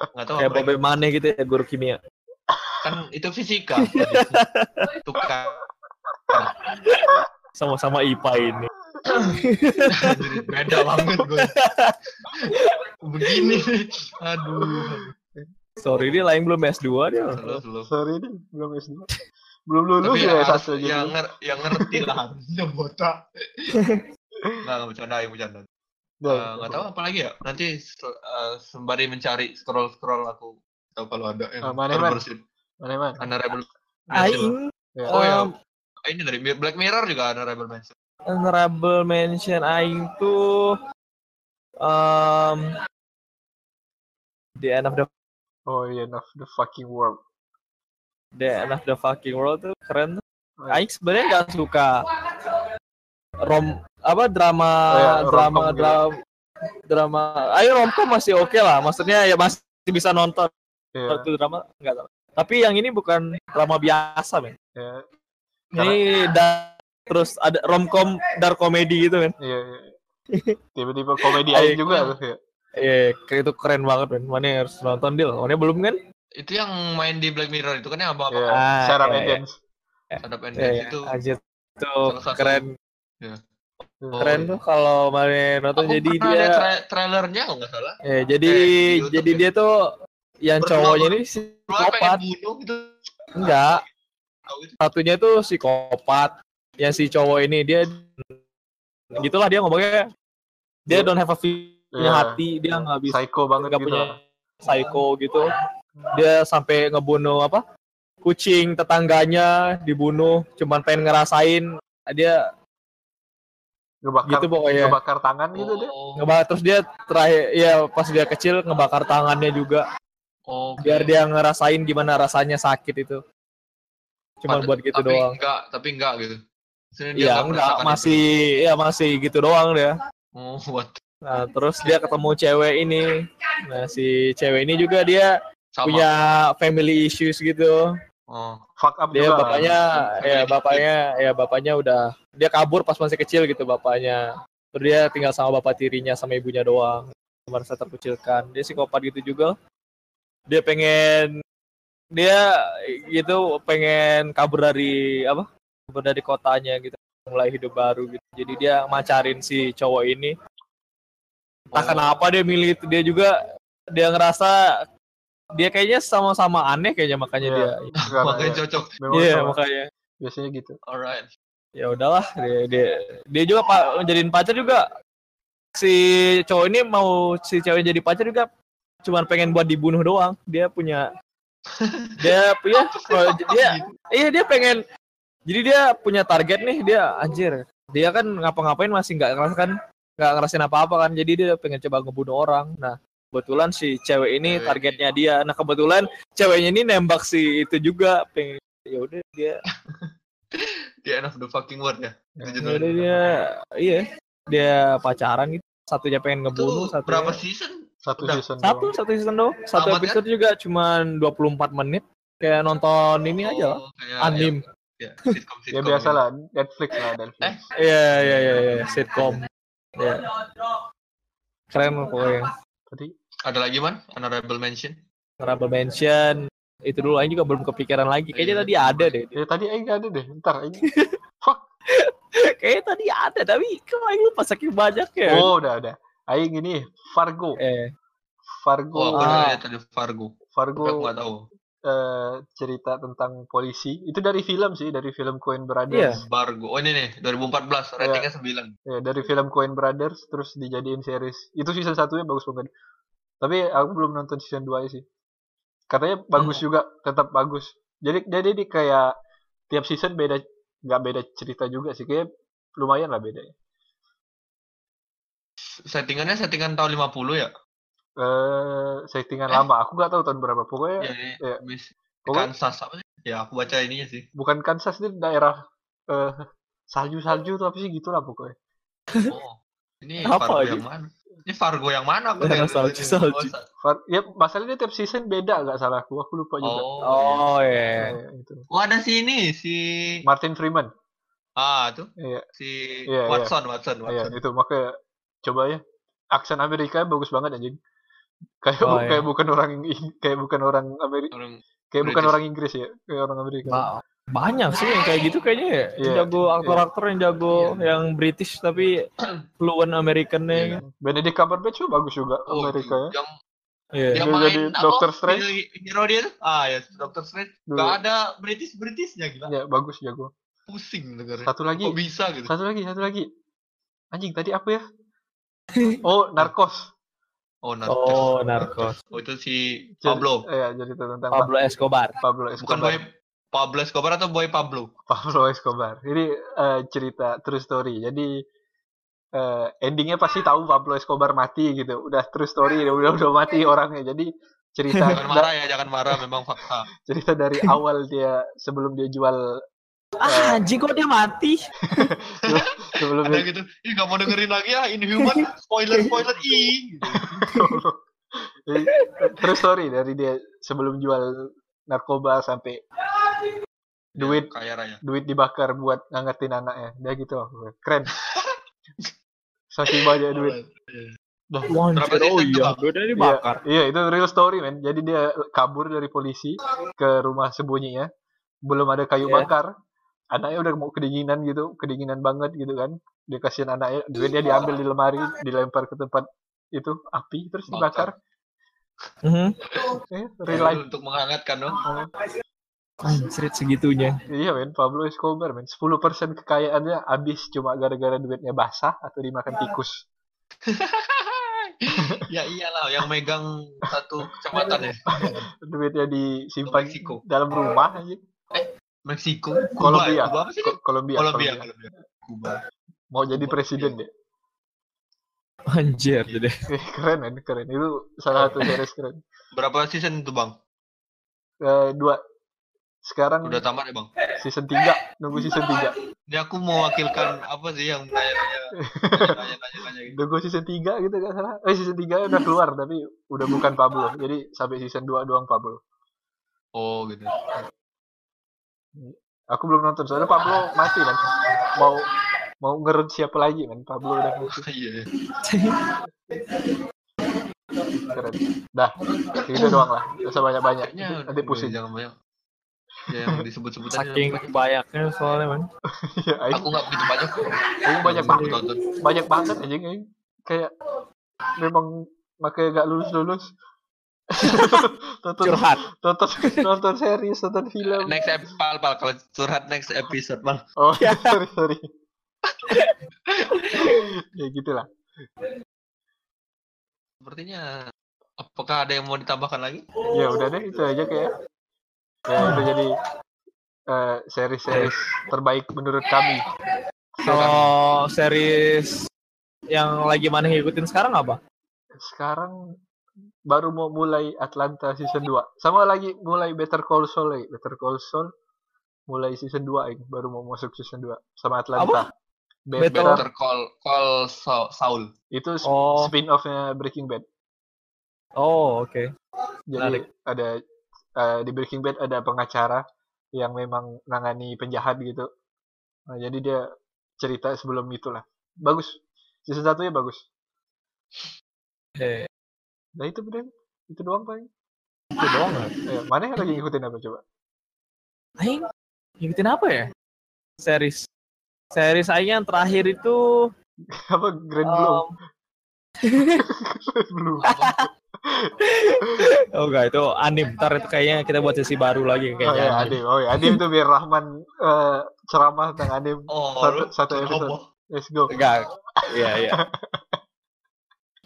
[SPEAKER 3] nggak tahu
[SPEAKER 2] Kayak. Bobe Mane gitu ya guru kimia.
[SPEAKER 3] kan itu fisika tukar
[SPEAKER 2] Sama-sama IPA ini.
[SPEAKER 3] beda banget gue begini aduh
[SPEAKER 2] Sorry dia lain belum S2 dia.
[SPEAKER 1] Sorry nih, belum S2. Belum lulus ya
[SPEAKER 3] harus
[SPEAKER 1] satu gitu.
[SPEAKER 3] yang, nger yang ngerti lah harusnya botak nggak nggak bercanda ya bercanda
[SPEAKER 1] Dah,
[SPEAKER 3] Eh, nggak tahu apa lagi ya nanti eh, sembari mencari scroll scroll aku tahu kalau ada yang
[SPEAKER 1] Ah, mana, Man?
[SPEAKER 3] berbersih
[SPEAKER 1] Mana man?
[SPEAKER 3] honorable.
[SPEAKER 2] Aing
[SPEAKER 1] Ya.
[SPEAKER 3] oh ya
[SPEAKER 2] um,
[SPEAKER 3] ini dari Black Mirror juga honorable mention
[SPEAKER 2] honorable mention aing tuh um, The End of the
[SPEAKER 1] Oh iya, of the fucking world.
[SPEAKER 2] The End of the fucking world tuh keren.
[SPEAKER 1] Oh,
[SPEAKER 2] Aing sebenarnya nggak suka rom apa drama
[SPEAKER 1] Oh iya,
[SPEAKER 2] drama
[SPEAKER 1] gitu.
[SPEAKER 2] drama drama. Ayo romcom masih oke lah. Maksudnya ya masih bisa nonton.
[SPEAKER 1] Iya,
[SPEAKER 2] itu drama enggak. Tapi yang ini bukan drama biasa, men.
[SPEAKER 1] iya,
[SPEAKER 2] Ini da- terus ada romcom dark comedy gitu, men.
[SPEAKER 1] iya, iya. Tiba-tiba komedi aja juga tuh ya.
[SPEAKER 2] Iya, kayak itu keren banget, men. Mana harus nonton deal. Mana belum kan?
[SPEAKER 3] Itu yang main di Black Mirror itu kan yang apa-apa.
[SPEAKER 1] Iya,
[SPEAKER 2] Ah,
[SPEAKER 1] Sarah
[SPEAKER 2] iya, iya. Iya, iya.
[SPEAKER 3] itu.
[SPEAKER 2] Anjir, itu keren.
[SPEAKER 3] Oh,
[SPEAKER 2] Keren
[SPEAKER 3] iya.
[SPEAKER 2] tuh kalau mana nonton
[SPEAKER 3] Aku
[SPEAKER 2] jadi dia
[SPEAKER 3] tra- trailernya kalau nggak salah.
[SPEAKER 2] Eh, jadi
[SPEAKER 3] Eh,
[SPEAKER 2] jadi
[SPEAKER 3] ya.
[SPEAKER 2] dia tuh yang
[SPEAKER 3] Berdua
[SPEAKER 2] cowoknya ini psikopat.
[SPEAKER 3] bunuh gitu.
[SPEAKER 2] Enggak. Satunya tuh psikopat. Yang si cowok ini dia gitulah dia ngomongnya dia
[SPEAKER 1] Iya.
[SPEAKER 2] don't have a feel, punya
[SPEAKER 1] Iya.
[SPEAKER 2] hati, dia nggak bisa
[SPEAKER 1] Psycho banget
[SPEAKER 2] nggak
[SPEAKER 1] gitu.
[SPEAKER 2] punya psycho gitu. Dia sampai ngebunuh apa? Kucing tetangganya dibunuh, cuman pengen ngerasain dia
[SPEAKER 1] Ngebakar,
[SPEAKER 2] gitu pokoknya.
[SPEAKER 1] ngebakar tangan gitu deh.
[SPEAKER 3] Oh,
[SPEAKER 2] Ngebakar terus dia terakhir ya pas dia kecil ngebakar tangannya juga.
[SPEAKER 3] oke.
[SPEAKER 2] biar dia ngerasain gimana rasanya sakit itu cuma buat gitu
[SPEAKER 3] tapi
[SPEAKER 2] doang
[SPEAKER 3] Enggak, tapi enggak gitu. Dia
[SPEAKER 2] Iya
[SPEAKER 3] nggak
[SPEAKER 2] enggak masih ya masih gitu doang dia
[SPEAKER 3] itu. Oh, what?
[SPEAKER 2] nah terus dia ketemu cewek ini nah si cewek ini juga dia
[SPEAKER 3] Sama.
[SPEAKER 2] punya family issues gitu
[SPEAKER 3] Oh,
[SPEAKER 1] Fuck up
[SPEAKER 2] dia
[SPEAKER 1] juga.
[SPEAKER 2] bapaknya ya bapaknya ya bapaknya udah dia kabur pas masih kecil gitu bapaknya terus dia tinggal sama bapak tirinya sama ibunya doang merasa terkucilkan dia psikopat gitu juga dia pengen dia gitu pengen kabur dari apa kabur dari kotanya gitu mulai hidup baru gitu jadi dia macarin si cowok ini entah
[SPEAKER 3] Oh.
[SPEAKER 2] kenapa dia milih itu dia juga dia ngerasa dia kayaknya sama-sama aneh kayaknya makanya
[SPEAKER 1] Iya.
[SPEAKER 2] dia
[SPEAKER 3] makanya
[SPEAKER 1] ya,
[SPEAKER 3] cocok.
[SPEAKER 1] memang
[SPEAKER 2] iya
[SPEAKER 1] sama.
[SPEAKER 2] makanya
[SPEAKER 1] biasanya gitu.
[SPEAKER 3] Alright.
[SPEAKER 2] ya udahlah dia dia, dia juga pak jadiin pacar juga si cowok ini mau si cewek jadi pacar juga cuman pengen buat dibunuh doang dia punya dia punya kalau dia iya dia pengen jadi dia punya target nih dia anjir dia kan ngapa-ngapain masih nggak ngerasa kan nggak ngerasain apa-apa kan jadi dia pengen coba ngebunuh orang nah kebetulan si cewek ini
[SPEAKER 3] Cewek
[SPEAKER 2] targetnya dia nah kebetulan ceweknya ini nembak si itu juga pengen ya udah dia
[SPEAKER 3] The end of the fucking world ya.
[SPEAKER 1] Ya,
[SPEAKER 3] Itu
[SPEAKER 2] Ya
[SPEAKER 3] judulnya.
[SPEAKER 2] dia iya dia pacaran gitu satunya pengen ngebunuh satu
[SPEAKER 3] berapa season?
[SPEAKER 1] Satu
[SPEAKER 3] Udah.
[SPEAKER 1] season
[SPEAKER 2] satu
[SPEAKER 1] doang.
[SPEAKER 2] satu season doang satu
[SPEAKER 3] Tamat,
[SPEAKER 2] episode juga cuman 24 menit kayak nonton ini aja lah
[SPEAKER 3] Oh, kayak
[SPEAKER 2] anim
[SPEAKER 3] Ya, sitcom
[SPEAKER 1] Ya
[SPEAKER 3] sitcom.
[SPEAKER 1] biasa lah, Netflix lah, Netflix.
[SPEAKER 3] Eh?
[SPEAKER 2] iya iya iya iya sitcom ya keren pokoknya
[SPEAKER 1] Tadi
[SPEAKER 3] Ada lagi man? Honorable mention.
[SPEAKER 2] honorable mention itu dulu Aing juga belum kepikiran lagi kayaknya
[SPEAKER 3] Iya.
[SPEAKER 2] tadi ada deh
[SPEAKER 1] ya tadi Aing ada deh. Ntar Aing.
[SPEAKER 2] kayaknya tadi ada tapi kok Aing lupa saking banyak ya
[SPEAKER 1] Oh, udah ada. Aing ini Fargo.
[SPEAKER 2] eh
[SPEAKER 1] Fargo.
[SPEAKER 3] Oh, aku
[SPEAKER 2] Ah.
[SPEAKER 3] tadi Fargo.
[SPEAKER 1] Fargo
[SPEAKER 3] aku tahu.
[SPEAKER 1] eh, cerita tentang polisi. Itu dari film sih, dari film Coen
[SPEAKER 2] Iya.
[SPEAKER 1] Brothers.
[SPEAKER 3] Fargo. Oh ini nih, 2014. Ratingnya 9.
[SPEAKER 1] Ya, dari film Coen Brothers terus dijadiin series. Itu season satunya bagus banget. Tapi aku belum nonton season 2 sih. Katanya bagus juga, tetap bagus. Jadi jadi di kayak tiap season beda nggak beda cerita juga sih. Kayak lumayan lah bedanya.
[SPEAKER 3] Settingannya settingan tahun 50 ya?
[SPEAKER 1] Eh settingan
[SPEAKER 3] Eh?
[SPEAKER 1] lama. Aku nggak tahu tahun berapa. Pokoknya
[SPEAKER 3] Ya, ini
[SPEAKER 1] iya.
[SPEAKER 3] Miss
[SPEAKER 1] Pokoknya-
[SPEAKER 3] Kansas apa sih? Ya, aku baca ininya sih.
[SPEAKER 1] bukan Kansas ini daerah eh salju-salju tuh apa sih gitulah pokoknya.
[SPEAKER 3] Oh. Ini
[SPEAKER 2] Apa
[SPEAKER 3] Fargo
[SPEAKER 2] lagi?
[SPEAKER 3] yang mana? Ini Fargo yang mana? Aku
[SPEAKER 2] Daerah salju-
[SPEAKER 3] ini.
[SPEAKER 2] salju.
[SPEAKER 3] Sa-
[SPEAKER 1] Far- Ya masalahnya tiap season beda nggak salah aku. Aku lupa juga.
[SPEAKER 3] Oh.
[SPEAKER 2] oh ya
[SPEAKER 1] Eh, itu.
[SPEAKER 3] Oh, ada si ini, si
[SPEAKER 1] Martin Freeman.
[SPEAKER 3] Ah, tuh.
[SPEAKER 1] Iya,
[SPEAKER 3] Si
[SPEAKER 1] Iya, iya.
[SPEAKER 3] Watson, Watson,
[SPEAKER 1] iya
[SPEAKER 3] Watson.
[SPEAKER 1] itu makanya coba ya. Aksen Amerika bagus banget anjing. Kayak
[SPEAKER 2] Oh,
[SPEAKER 1] bu- kayak
[SPEAKER 2] iya.
[SPEAKER 1] bukan orang kayak bukan orang Amerika,
[SPEAKER 3] Orang
[SPEAKER 1] kayak bukan
[SPEAKER 3] British.
[SPEAKER 1] orang Inggris ya, kayak orang Amerika.
[SPEAKER 2] Ba- banyak sih yang kayak gitu kayaknya ya. Yang
[SPEAKER 1] Iya,
[SPEAKER 2] jago aktor-aktor yang jago yang British tapi fluent American-nya.
[SPEAKER 3] Iya.
[SPEAKER 1] Benedict Cumberbatch juga bagus juga
[SPEAKER 3] Oh,
[SPEAKER 1] Amerika ya.
[SPEAKER 3] Yang
[SPEAKER 2] Iya.
[SPEAKER 3] yang
[SPEAKER 1] Dia
[SPEAKER 3] main
[SPEAKER 1] jadi
[SPEAKER 3] apa?
[SPEAKER 1] Doctor Strange.
[SPEAKER 3] Hero, dia tuh? Ah, ya, Doctor Strange.
[SPEAKER 1] Dulu.
[SPEAKER 3] Gak ada British Britishnya gila.
[SPEAKER 1] Ya bagus jago.
[SPEAKER 3] Pusing dengerin.
[SPEAKER 1] Satu lagi,
[SPEAKER 3] Kok bisa gitu?
[SPEAKER 1] satu lagi, satu lagi. Anjing tadi apa ya? Oh, Narcos.
[SPEAKER 3] Oh, Narcos.
[SPEAKER 2] Oh, Narcos.
[SPEAKER 3] Oh, itu si
[SPEAKER 1] Jadi-
[SPEAKER 3] Pablo.
[SPEAKER 1] Iya, jadi itu tentang
[SPEAKER 2] Pablo Escobar.
[SPEAKER 1] Pablo
[SPEAKER 3] Bukan
[SPEAKER 1] Escobar.
[SPEAKER 3] boy Pablo Escobar atau Boy Pablo?
[SPEAKER 1] Pablo Escobar. Ini eh, cerita true story. Jadi eh, endingnya pasti tahu Pablo Escobar mati gitu. Udah true story, udah udah mati orangnya. Jadi cerita
[SPEAKER 3] Jangan marah ya, jangan marah. Memang fakta.
[SPEAKER 1] cerita dari awal dia sebelum dia jual
[SPEAKER 2] Ah, anjing kok dia mati?
[SPEAKER 1] sebelum
[SPEAKER 3] Ada gitu. Ih nggak mau dengerin lagi ya. Inhuman. Spoiler spoiler i.
[SPEAKER 1] True story dari dia sebelum jual narkoba sampai duit
[SPEAKER 3] Kaya raya.
[SPEAKER 1] duit dibakar buat ngangetin anaknya. Dia gitu. Keren. Saking banyak duit.
[SPEAKER 3] Berapa sih
[SPEAKER 2] oh
[SPEAKER 3] itu,
[SPEAKER 2] iya,
[SPEAKER 3] Bang?
[SPEAKER 2] duitnya dibakar.
[SPEAKER 1] Iya, itu real story, men. Jadi dia kabur dari polisi ke rumah sembunyinya. Belum ada kayu
[SPEAKER 2] Iya.
[SPEAKER 1] bakar. Anaknya udah mau kedinginan gitu, kedinginan banget gitu kan. Dia kasihan anaknya, duitnya diambil di lemari, dilempar ke tempat itu api terus dibakar.
[SPEAKER 2] Mhm.
[SPEAKER 1] Eh, real life.
[SPEAKER 3] Untuk menghangatkan dong.
[SPEAKER 2] Anjrit segitunya.
[SPEAKER 1] Iya, men. Pablo Escobar, men. 10% kekayaannya habis cuma gara-gara duitnya basah atau dimakan tikus.
[SPEAKER 3] ya iyalah yang megang satu kecamatan ya.
[SPEAKER 1] Duitnya disimpan dalam rumah aja.
[SPEAKER 3] Meksiko.
[SPEAKER 1] Kolombia.
[SPEAKER 3] ya? Kuba
[SPEAKER 1] Kolombia,
[SPEAKER 3] Kolombia.
[SPEAKER 1] Kolombia.
[SPEAKER 3] Kuba.
[SPEAKER 1] Mau jadi presiden deh.
[SPEAKER 2] Anjir, jadi.
[SPEAKER 1] Eh, keren men, keren. Itu salah satu series keren.
[SPEAKER 3] Berapa season itu bang?
[SPEAKER 1] Eh, dua. Sekarang
[SPEAKER 3] Udah tamat ya bang?
[SPEAKER 1] season 3, nunggu season 3.
[SPEAKER 3] Ini aku mewakilkan apa sih yang nanya-nanya, nanya-nanya gitu.
[SPEAKER 1] Nunggu season 3 gitu gak salah. Eh, season 3 udah keluar, tapi udah bukan Pablo. Jadi sampai season 2 doang Pablo.
[SPEAKER 3] Oh gitu.
[SPEAKER 1] Aku belum nonton, soalnya Pablo mati kan. Mau mau ngerut siapa lagi men, Pablo udah mati.
[SPEAKER 3] Iya.
[SPEAKER 1] Keren. Dah, itu doang lah. Gak usah banyak-banyak. Nanti pusing.
[SPEAKER 3] jangan banyak. Ya, yang disebut-sebut tadi
[SPEAKER 2] Saking banyaknya soalnya, man.
[SPEAKER 1] Aing-
[SPEAKER 3] Aku nggak begitu banyak.
[SPEAKER 1] aing banyak
[SPEAKER 3] Aku
[SPEAKER 1] banget. Banyak banget aja. Kayak memang makanya gak lulus-lulus. Tonton,
[SPEAKER 2] Curhat.
[SPEAKER 1] tonton nonton series, nonton film.
[SPEAKER 3] Next episode, pal, pal, kalau curhat next episode bang.
[SPEAKER 1] Oh, sorry, sorry. ya gitulah.
[SPEAKER 3] Sepertinya apakah ada yang mau ditambahkan lagi?
[SPEAKER 1] Ya udah deh, itu aja kayak. Ya itu jadi eh, series-series terbaik menurut kami.
[SPEAKER 2] Kalau series yang lagi mana ngikutin sekarang apa?
[SPEAKER 1] Sekarang baru mau mulai Atlanta season 2. Sama lagi mulai Better Call Saul lagi. Better Call Saul mulai season 2 ini baru mau masuk season 2 sama Atlanta. Be-
[SPEAKER 2] Better-
[SPEAKER 3] Better call call Sa- Saul.
[SPEAKER 1] itu sp-
[SPEAKER 2] Oh.
[SPEAKER 1] spin-off-nya Breaking Bad.
[SPEAKER 2] Oh, oke.
[SPEAKER 1] Jadi
[SPEAKER 2] Menarik.
[SPEAKER 1] ada eh, di Breaking Bad ada pengacara yang memang nangani penjahat gitu. Nah, jadi dia cerita sebelum itulah. Bagus. Season satunya bagus.
[SPEAKER 2] Eh,
[SPEAKER 1] Nah itu bener. Itu doang paling.
[SPEAKER 2] itu doang nggak?
[SPEAKER 1] Eh, mana yang lagi ngikutin apa coba?
[SPEAKER 2] Aing ngikutin apa ya? Series. Series Aing yang terakhir itu
[SPEAKER 1] apa Grand Blue?
[SPEAKER 2] um,
[SPEAKER 1] Grand Blue.
[SPEAKER 2] oh enggak itu anim. Ntar itu kayaknya kita buat sesi baru lagi
[SPEAKER 1] Oh
[SPEAKER 2] kayaknya.
[SPEAKER 1] ya, Adim. Oh ya, Adim tuh biar Rahman eh, ceramah tentang Adim.
[SPEAKER 3] Oh,
[SPEAKER 1] Satu, satu episode.
[SPEAKER 3] Roboh.
[SPEAKER 1] Let's go.
[SPEAKER 2] Enggak. Iya, iya.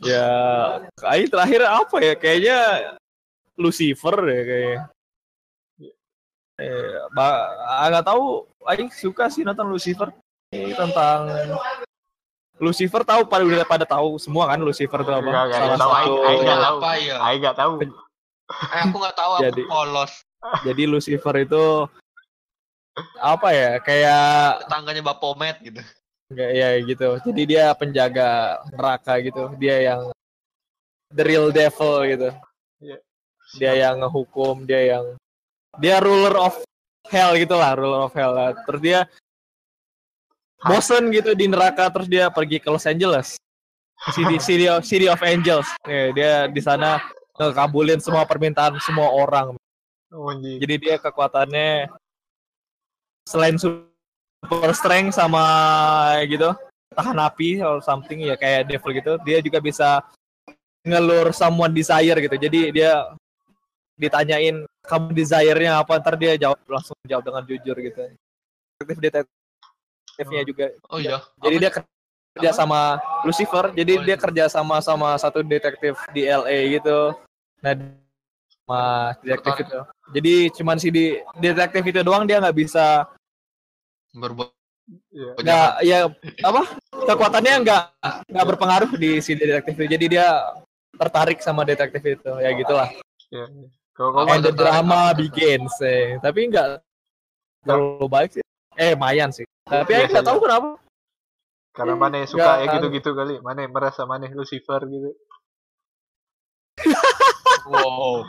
[SPEAKER 2] ya, Aing terakhir apa ya? Kayaknya Lucifer ya kayaknya. Eh, ba- nggak tahu. Aing suka sih nonton Lucifer. Ini tentang Lucifer tahu pada udah pada tahu semua kan Lucifer itu apa?
[SPEAKER 1] Enggak tahu.
[SPEAKER 2] satu.
[SPEAKER 1] Aing- nggak tahu.
[SPEAKER 3] Apa ya?
[SPEAKER 1] Aing nggak tahu.
[SPEAKER 3] Eh, aku nggak tahu. Aku
[SPEAKER 2] Jadi-
[SPEAKER 3] polos.
[SPEAKER 2] Jadi Lucifer itu apa ya? Kayak
[SPEAKER 3] Tetangganya Bapomet gitu.
[SPEAKER 2] Kayak ya gitu. Jadi dia penjaga neraka gitu. Dia yang the real devil gitu.
[SPEAKER 1] Iya.
[SPEAKER 2] Dia yang ngehukum, dia yang dia ruler of hell gitu lah, ruler of hell. lah. Terus dia bosen gitu di neraka terus dia pergi ke Los Angeles. City, City, of, City of Angels. Eh, dia di sana ngekabulin semua permintaan semua orang.
[SPEAKER 1] Oh.
[SPEAKER 2] Jadi dia kekuatannya selain super strength sama gitu tahan api or something ya kayak devil gitu, dia juga bisa ngelur someone desire gitu. Jadi dia ditanyain kamu desire-nya apa ntar dia jawab langsung jawab dengan jujur gitu. Detektif detektifnya juga.
[SPEAKER 3] Oh iya.
[SPEAKER 2] Jadi
[SPEAKER 3] Apa
[SPEAKER 2] dia kerja sama Lucifer. Jadi
[SPEAKER 3] Oh,
[SPEAKER 2] dia
[SPEAKER 3] iya.
[SPEAKER 2] kerja sama sama satu detektif di LA gitu. Nah sama detektif itu. Jadi cuman si di detektif itu doang dia nggak bisa
[SPEAKER 3] berbuat
[SPEAKER 1] Iya.
[SPEAKER 2] nggak ya apa kekuatannya nggak nggak berpengaruh di si detektif itu. Jadi dia tertarik sama detektif itu ya gitulah.
[SPEAKER 1] Iya. iya. Kalau
[SPEAKER 3] Apa
[SPEAKER 1] kamu
[SPEAKER 2] And the
[SPEAKER 3] tertarik?
[SPEAKER 2] drama begins eh. Tapi nggak terlalu baik sih. Eh, mayan sih. Tapi aku nggak tahu kenapa.
[SPEAKER 1] karena mana suka ya gitu-gitu kali, mana merasa mana Lucifer gitu.
[SPEAKER 3] wow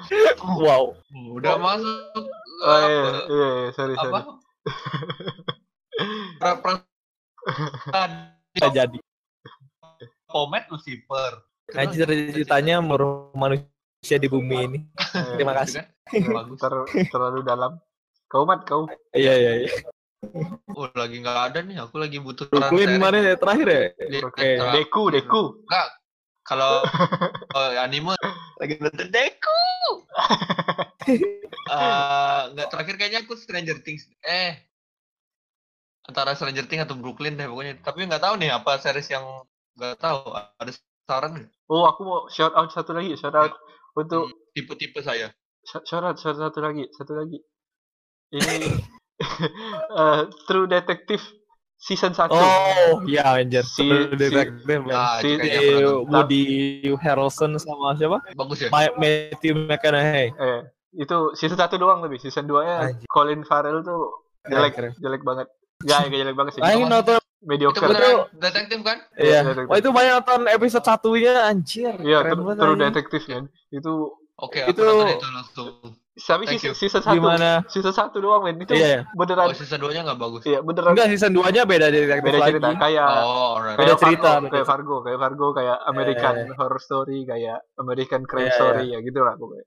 [SPEAKER 2] Wow.
[SPEAKER 3] udah masuk
[SPEAKER 1] Oh
[SPEAKER 3] apa,
[SPEAKER 1] iya, iya, iya, sorry,
[SPEAKER 3] apa?
[SPEAKER 1] sorry.
[SPEAKER 3] pra,
[SPEAKER 2] Nggak jadi.
[SPEAKER 3] Pomet Lucifer
[SPEAKER 2] Nah, ceritanya meruh manusia di bumi ini.
[SPEAKER 1] Eh,
[SPEAKER 2] Terima kasih.
[SPEAKER 3] Kan? bagus
[SPEAKER 1] ter- terlalu dalam. Kau mat kau.
[SPEAKER 2] Iya, iya, iya.
[SPEAKER 3] oh lagi nggak ada nih aku lagi butuh peran
[SPEAKER 2] Brooklyn mana ya terakhir ya?
[SPEAKER 1] Deku, Deku.
[SPEAKER 3] Enggak. Kalau oh, anime lagi nonton Deku. Eh, enggak terakhir kayaknya aku Stranger Things. Eh. Antara Stranger Things atau Brooklyn deh pokoknya. Tapi nggak tahu nih apa series yang nggak tahu. Ada saran nggak?
[SPEAKER 1] Oh, aku mau shout out satu lagi, shout out untuk
[SPEAKER 3] tipe-tipe saya.
[SPEAKER 1] shout out shout out satu lagi, satu lagi. Ini eh, True Detective season 1.
[SPEAKER 2] Oh, iya anjir.
[SPEAKER 1] Si-
[SPEAKER 2] True
[SPEAKER 1] si-
[SPEAKER 2] Detective. man.
[SPEAKER 3] Ah,
[SPEAKER 1] si-
[SPEAKER 3] itu
[SPEAKER 2] Si
[SPEAKER 3] nonton.
[SPEAKER 2] Woody Harrelson sama siapa?
[SPEAKER 3] bagus ya.
[SPEAKER 2] Ma- Matthew McConaughey.
[SPEAKER 1] Eh, itu season 1 doang lebih. Season 2-nya
[SPEAKER 2] Anjir.
[SPEAKER 1] Colin Farrell tuh jelek, jelek banget. Gak, gak jelek banget sih.
[SPEAKER 2] Ini nonton
[SPEAKER 3] Itu
[SPEAKER 1] Mediocre.
[SPEAKER 3] beneran detektif kan?
[SPEAKER 2] Iya.
[SPEAKER 1] Detective.
[SPEAKER 2] Wah itu banyak nonton episode satunya anjir.
[SPEAKER 1] Iya,
[SPEAKER 2] Keren
[SPEAKER 1] True,
[SPEAKER 2] banget
[SPEAKER 1] True
[SPEAKER 2] anjing.
[SPEAKER 1] Detective kan. Itu
[SPEAKER 3] Oke, aku
[SPEAKER 2] Itu-
[SPEAKER 3] nonton itu langsung.
[SPEAKER 1] tapi season,
[SPEAKER 3] you.
[SPEAKER 1] season 1.
[SPEAKER 2] Gimana?
[SPEAKER 1] Season 1 doang, men. Itu
[SPEAKER 2] Iya, iya.
[SPEAKER 1] beneran
[SPEAKER 3] Oh, season 2-nya nggak bagus.
[SPEAKER 1] iya, beneran
[SPEAKER 2] Enggak season 2-nya beda detektif
[SPEAKER 1] beda
[SPEAKER 2] lagi.
[SPEAKER 1] cerita kayak
[SPEAKER 3] Oh.
[SPEAKER 2] Beda
[SPEAKER 1] kayak
[SPEAKER 2] cerita,
[SPEAKER 1] Fargo, kayak. Fargo, kayak Fargo, kayak American
[SPEAKER 2] Iya,
[SPEAKER 1] Horror Story, kayak American Crime
[SPEAKER 2] Iya,
[SPEAKER 1] Story ya gitu lah pokoknya.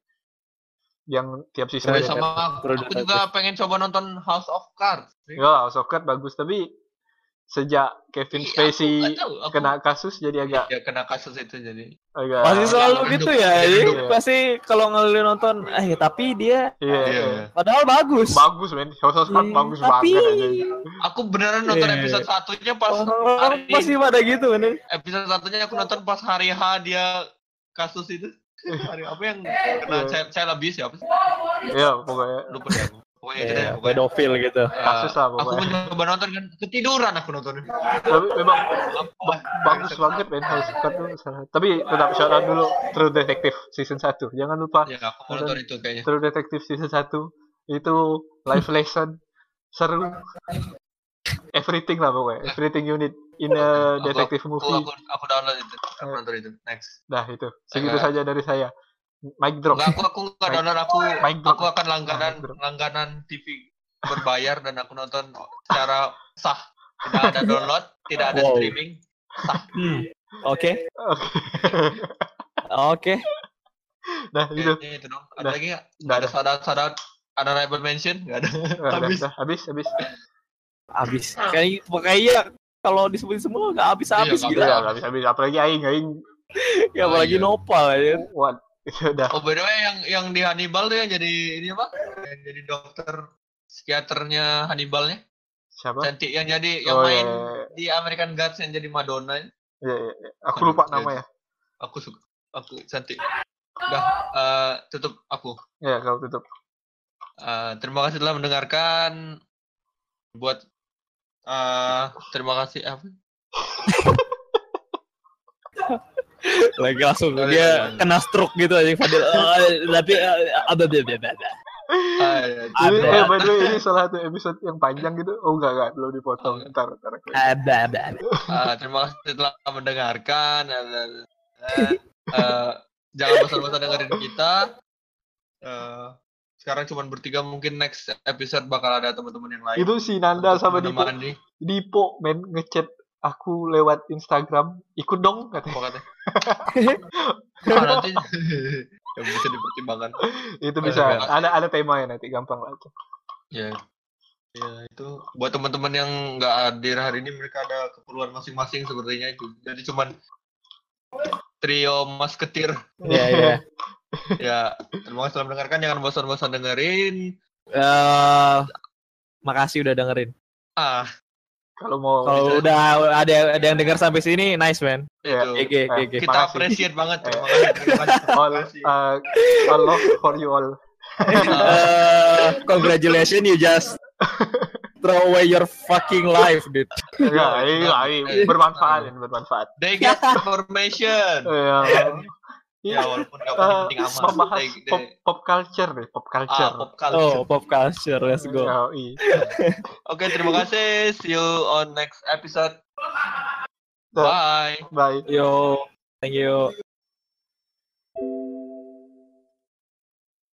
[SPEAKER 1] Yang tiap season ada.
[SPEAKER 3] sama aku, aku juga pengen coba nonton House of Cards.
[SPEAKER 1] Ya, House of Cards bagus, tapi sejak Kevin
[SPEAKER 3] Iya, aku
[SPEAKER 1] Spacey
[SPEAKER 3] tahu, aku-
[SPEAKER 1] kena kasus jadi agak
[SPEAKER 3] ya kena kasus itu jadi.
[SPEAKER 1] agak
[SPEAKER 2] Masih selalu gitu ya. Jadi
[SPEAKER 1] Iya.
[SPEAKER 2] pasti kalau ngeliat nonton eh tapi dia
[SPEAKER 1] iya,
[SPEAKER 3] Iya.
[SPEAKER 1] iya.
[SPEAKER 2] padahal bagus.
[SPEAKER 1] bagus men House of Cards
[SPEAKER 2] Iya,
[SPEAKER 1] bagus
[SPEAKER 2] tapi
[SPEAKER 1] banget aja
[SPEAKER 3] Aku beneran nonton
[SPEAKER 2] Iya.
[SPEAKER 3] episode satunya pas
[SPEAKER 2] orang
[SPEAKER 3] hari
[SPEAKER 2] pasti pada gitu bener.
[SPEAKER 3] episode satunya aku nonton pas hari H dia kasus itu. Hari apa yang kena
[SPEAKER 1] Iya.
[SPEAKER 3] child, child abuse ya apa sih?
[SPEAKER 1] Iya, pokoknya
[SPEAKER 3] Lupa deh aku. Pokoknya itu deh.
[SPEAKER 2] Iya,
[SPEAKER 3] Pokoknya.
[SPEAKER 2] pedofil gitu.
[SPEAKER 3] Ya,
[SPEAKER 1] Kasus lah
[SPEAKER 3] aku
[SPEAKER 1] pokoknya.
[SPEAKER 3] mencoba nonton kan ketiduran aku nonton.
[SPEAKER 1] tapi memang bagus banget of Cards tuh salah. tapi tetap shout out dulu True Detective season 1 jangan lupa
[SPEAKER 3] Ya, aku mau nonton itu kayaknya.
[SPEAKER 1] True Detective season 1 itu live lesson seru everything lah pokoknya everything you need in a
[SPEAKER 3] Aku-
[SPEAKER 1] detective
[SPEAKER 3] Aku,
[SPEAKER 1] movie
[SPEAKER 3] aku, aku download itu. Aku nonton itu. Next.
[SPEAKER 1] nah itu segitu
[SPEAKER 3] Enggak.
[SPEAKER 1] saja dari saya mic drop
[SPEAKER 3] Enggak, aku aku enggak
[SPEAKER 1] Mic-
[SPEAKER 3] download aku
[SPEAKER 1] mic drop.
[SPEAKER 3] aku akan langganan langganan TV berbayar dan aku nonton secara sah. Tidak ada download, tidak ada
[SPEAKER 2] Wow.
[SPEAKER 3] streaming.
[SPEAKER 2] Hmm. Oke,
[SPEAKER 1] oke
[SPEAKER 2] oke.
[SPEAKER 1] nah
[SPEAKER 3] Oke,
[SPEAKER 1] itu
[SPEAKER 3] itu dong. Ada
[SPEAKER 1] Dah.
[SPEAKER 3] lagi enggak?
[SPEAKER 1] Nggak
[SPEAKER 3] Enggak ada
[SPEAKER 1] ada.
[SPEAKER 3] saudara saudara ada rival mention? Enggak ada.
[SPEAKER 1] Udah,
[SPEAKER 3] habis.
[SPEAKER 1] habis habis
[SPEAKER 2] Habis. Kayak kayaknya kalau disebutin semua nggak habis-habis
[SPEAKER 3] Iya,
[SPEAKER 2] gitu.
[SPEAKER 3] nggak
[SPEAKER 1] habis habis apalagi aing aing
[SPEAKER 2] Ya apalagi
[SPEAKER 3] Oh, iya.
[SPEAKER 2] nopal ya.
[SPEAKER 1] what itu udah
[SPEAKER 3] Oh, by the way yang yang di Hannibal tuh yang jadi ini apa? Yang jadi dokter psikiaternya Hannibalnya.
[SPEAKER 1] siapa
[SPEAKER 3] Cantik yang jadi yang
[SPEAKER 1] Oh,
[SPEAKER 3] main
[SPEAKER 1] iya, iya,
[SPEAKER 3] di American Gods yang jadi Madonna.
[SPEAKER 1] iya, iya, iya. aku lupa
[SPEAKER 3] Aduh,
[SPEAKER 1] nama ya
[SPEAKER 3] Aku suka. Aku cantik. Udah, eh, tutup aku.
[SPEAKER 1] ya kalau tutup
[SPEAKER 3] Eh, terima kasih telah mendengarkan. Buat eh terima kasih apa?
[SPEAKER 2] Lagi langsung
[SPEAKER 3] Aduh,
[SPEAKER 2] dia kena stroke gitu aja Fadil. Eh, Tapi eh, ada dia.
[SPEAKER 3] Ah,
[SPEAKER 1] Ini,
[SPEAKER 2] Ada.
[SPEAKER 1] eh, by the way, ini salah satu episode yang panjang gitu. Oh, enggak, enggak. Belum dipotong. Ntar, ntar. aku-
[SPEAKER 2] Ada ada.
[SPEAKER 3] Eh, terima kasih telah mendengarkan. Eh, eh, jangan bosan-bosan dengerin kita. Eh, sekarang cuma bertiga mungkin next episode bakal ada teman-teman yang lain.
[SPEAKER 1] Itu si Nanda
[SPEAKER 3] Untuk
[SPEAKER 1] sama Dipo.
[SPEAKER 3] menemani.
[SPEAKER 1] Dipo, men, ngechat aku lewat Instagram. Ikut dong, katanya.
[SPEAKER 3] Apa katanya? Ah, nanti yang bisa dipertimbangkan.
[SPEAKER 1] Itu
[SPEAKER 3] Oh,
[SPEAKER 1] bisa. Ada ada tema ya nanti. Gampang lah. itu.
[SPEAKER 3] Ya, ya itu buat teman-teman yang nggak hadir hari ini mereka ada keperluan masing-masing sepertinya itu. Jadi cuman trio masketir.
[SPEAKER 2] Ya ya.
[SPEAKER 3] Ya, terima kasih telah mendengarkan. Jangan bosan-bosan dengerin.
[SPEAKER 2] Eh, makasih udah dengerin.
[SPEAKER 3] Ah,
[SPEAKER 1] Kalau mau
[SPEAKER 2] Kalau udah ada ada yang dengar sampai sini, nice man.
[SPEAKER 1] ya,
[SPEAKER 3] Itu.
[SPEAKER 2] GG, GG.
[SPEAKER 3] Kita appreciate banget.
[SPEAKER 1] Eh.
[SPEAKER 3] Terima kasih.
[SPEAKER 1] All uh, all love for you all.
[SPEAKER 2] Uh, congratulations, you just throw away your fucking life, dude.
[SPEAKER 1] Ya, iya,
[SPEAKER 3] not-
[SPEAKER 1] iya,
[SPEAKER 3] eh,
[SPEAKER 1] bermanfaat, ini bermanfaat.
[SPEAKER 3] They get information.
[SPEAKER 1] Ya,
[SPEAKER 3] Ya
[SPEAKER 1] Iya,
[SPEAKER 3] walaupun gak
[SPEAKER 1] eh,
[SPEAKER 3] penting-penting amat.
[SPEAKER 1] membahas
[SPEAKER 3] They- they-
[SPEAKER 1] pop, pop culture deh, pop
[SPEAKER 3] ah,
[SPEAKER 1] culture.
[SPEAKER 3] pop culture.
[SPEAKER 2] Oh, pop culture, let's go.
[SPEAKER 3] Oke, terima kasih. See you on next episode. Bye.
[SPEAKER 1] Bye.
[SPEAKER 2] Yo, thank you.